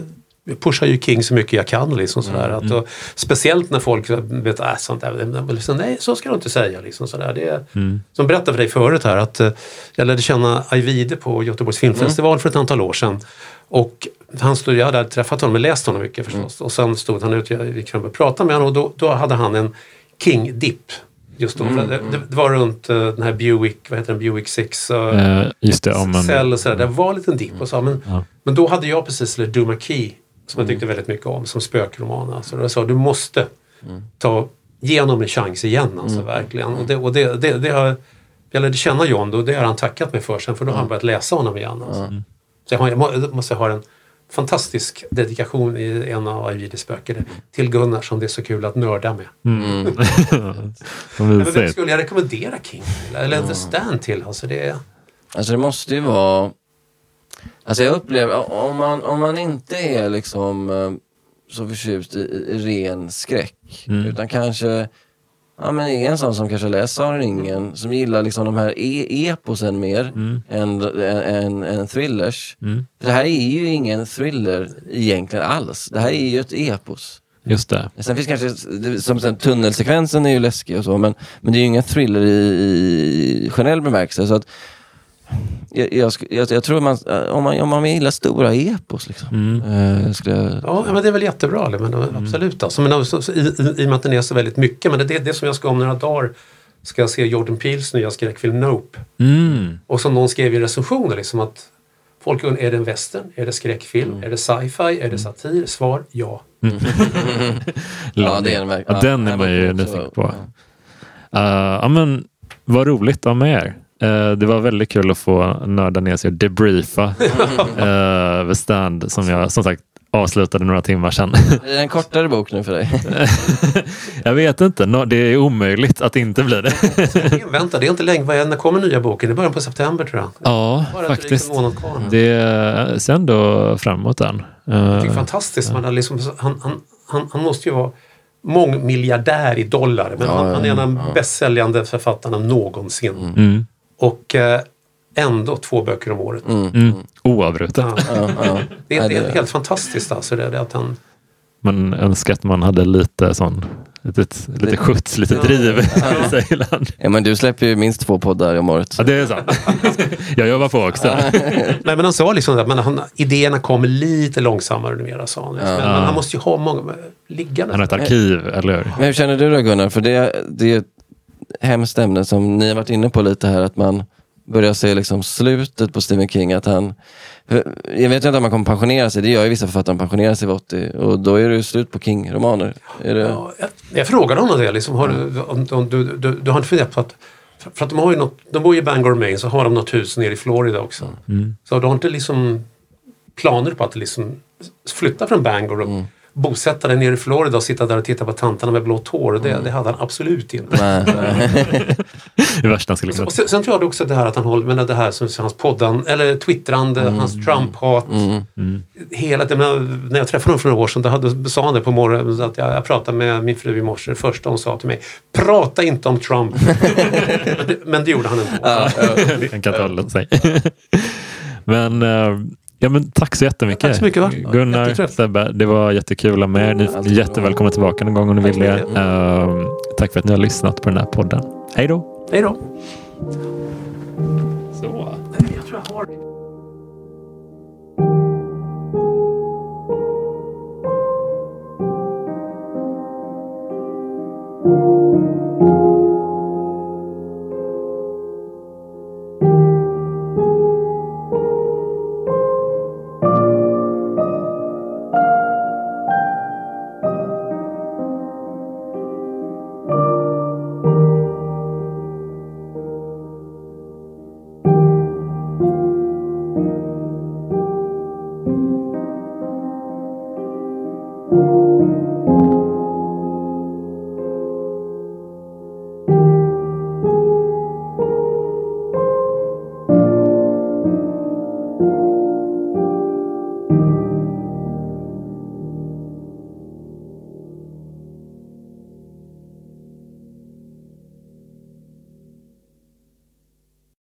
jag pushar ju King så mycket jag kan. Liksom, sådär, att, och, speciellt när folk vet äh, sånt där, liksom, nej så ska du inte säga. Liksom, sådär. Det är, Som berättade för dig förut här att eh, jag lärde känna Ajvide på Göteborgs filmfestival för ett antal år sedan. Och han stod, jag hade träffat honom och läst honom mycket förstås. Och sen stod han ute, jag gick fram och pratade med honom och då, då hade han en King-dipp. Just då. Det, det, det var runt eh, den här Buick, vad heter den, Buick 6. eh, Eh, just det, om man, Cell och sådär. Det var en liten dipp och så. Men, Ja. men då hade jag precis läst Duma Key som jag tyckte väldigt mycket om som spökroman. Alltså, jag sa du måste ta, ge honom en chans igen alltså, verkligen. Och det, och det, det, det har, jag lärde känna John då, det har han tackat mig för sen för då har han börjat läsa honom igen. Alltså. Så jag, har, jag må- jag måste ha en fantastisk dedikation i en av Ajvides böcker till Gunnar som det är så kul att nörda med. som Men vem mysigt. skulle jag rekommendera King till? Eller The Stand till? Alltså det är... Alltså det måste ju vara... Alltså jag upplever, om man, om man inte är liksom eh, så förtjust i, i ren skräck, Mm. utan kanske ja, men är en sån som kanske läser Sagan ringen, som gillar liksom de här e eposen mer än, än, än thrillers. Mm. För det här är ju ingen thriller egentligen alls. Det här är ju ett epos. Just det. Sen finns kanske, som sen, tunnelsekvensen är ju läskig och så, men, men det är ju ingen thriller i, i generell bemärkelse. Så att, jag, jag, jag, jag tror man, om man, om man gillar stora epos liksom. Eh, skulle jag, Ja, men det är väl jättebra. Men, Absolut. Alltså, men, alltså, så, i, i, I och med att den är så väldigt mycket. Men det är det som jag ska om några dagar. Ska jag se Jordan Peels nya skräckfilm Nope. Mm. Och som någon skrev i recensioner. Liksom att folk undrar, är det en western? Är det skräckfilm? Är det sci-fi? Är det satir? Svar ja. Ja, det är den verkligen. Ja, den Ja, är man ju nyfiken på. Uh, ja, men, vad roligt av med er. Eh, det var väldigt kul att få nörda ner sig och debriefa uh, The Stand som jag som sagt avslutade några timmar sedan. Är det en kortare bok nu för dig? jag vet inte, det är omöjligt att inte bli det. Vänta, det är inte länge. Vad är- När kommer nya boken? Det är början på september tror jag. ja, Bara faktiskt. en månad kvar. Det ser ändå framåt den. Det är fantastiskt. Man har liksom, han, han, han, han måste ju vara mångmiljardär i dollar. Men Ja, han, han är en av de ja. bästsäljande författarna någonsin. mm, Och eh, ändå två böcker om året. mm, oavbrutet. Ja. Ja, ja. Det, är, det är helt fantastiskt alltså. Det, det att han, Man önskar att man hade lite sån, lite, lite skjuts, lite driv i sig ibland. ja, men du släpper ju minst två poddar om året. Ja, det är sant. Jag jobbar på också. nej, men han sa liksom att men han, idéerna kommer lite långsammare numera sa han. Liksom. Men, men han måste ju ha många liggande. Han har ett arkiv, eller hur? Men hur känner du då Gunnar? För det, det är ett hemskt ämne som ni har varit inne på lite här, att man börjar se liksom slutet på Stephen King. Att han, jag vet inte om man kommer pensionera sig, det gör ju vissa författare, de pensionerar sig vid 80 och då är det ju slut på King-romaner. Är det, Ja, jag, jag frågade honom det. Liksom, har du, om, om, du, du, du har inte funderat på att för, för att de har ju något, de bor ju i Bangor, Maine, så har de något hus nere i Florida också. Så du har inte liksom planer på att liksom flytta från Bangor och bosätta dig nere i Florida och sitta där och titta på tanterna med blått hår. Det, Mm. det hade han absolut inte. Det värsta han skulle kunna sen, sen tror jag också det här att han håller, men det här som hans poddan, eller twittrande, hans Trump-hat. Mm. Hela, det, men när jag träffade honom för några år sedan, då hade, sa han det på morgonen, så att jag, jag pratade med min fru i morse, det första hon sa till mig, prata inte om Trump. men, det, men det gjorde han ändå. Han kan inte hålla sig. men, eh, Ja, men tack så jättemycket. Tack så mycket va? Gunnar, Sebbe, det var jättekul att med er. Ni är jättevälkomna tillbaka någon gång om ni vill det. Ehm, tack för att ni har lyssnat på den här podden. Hej då! Hej då! Så. Thank you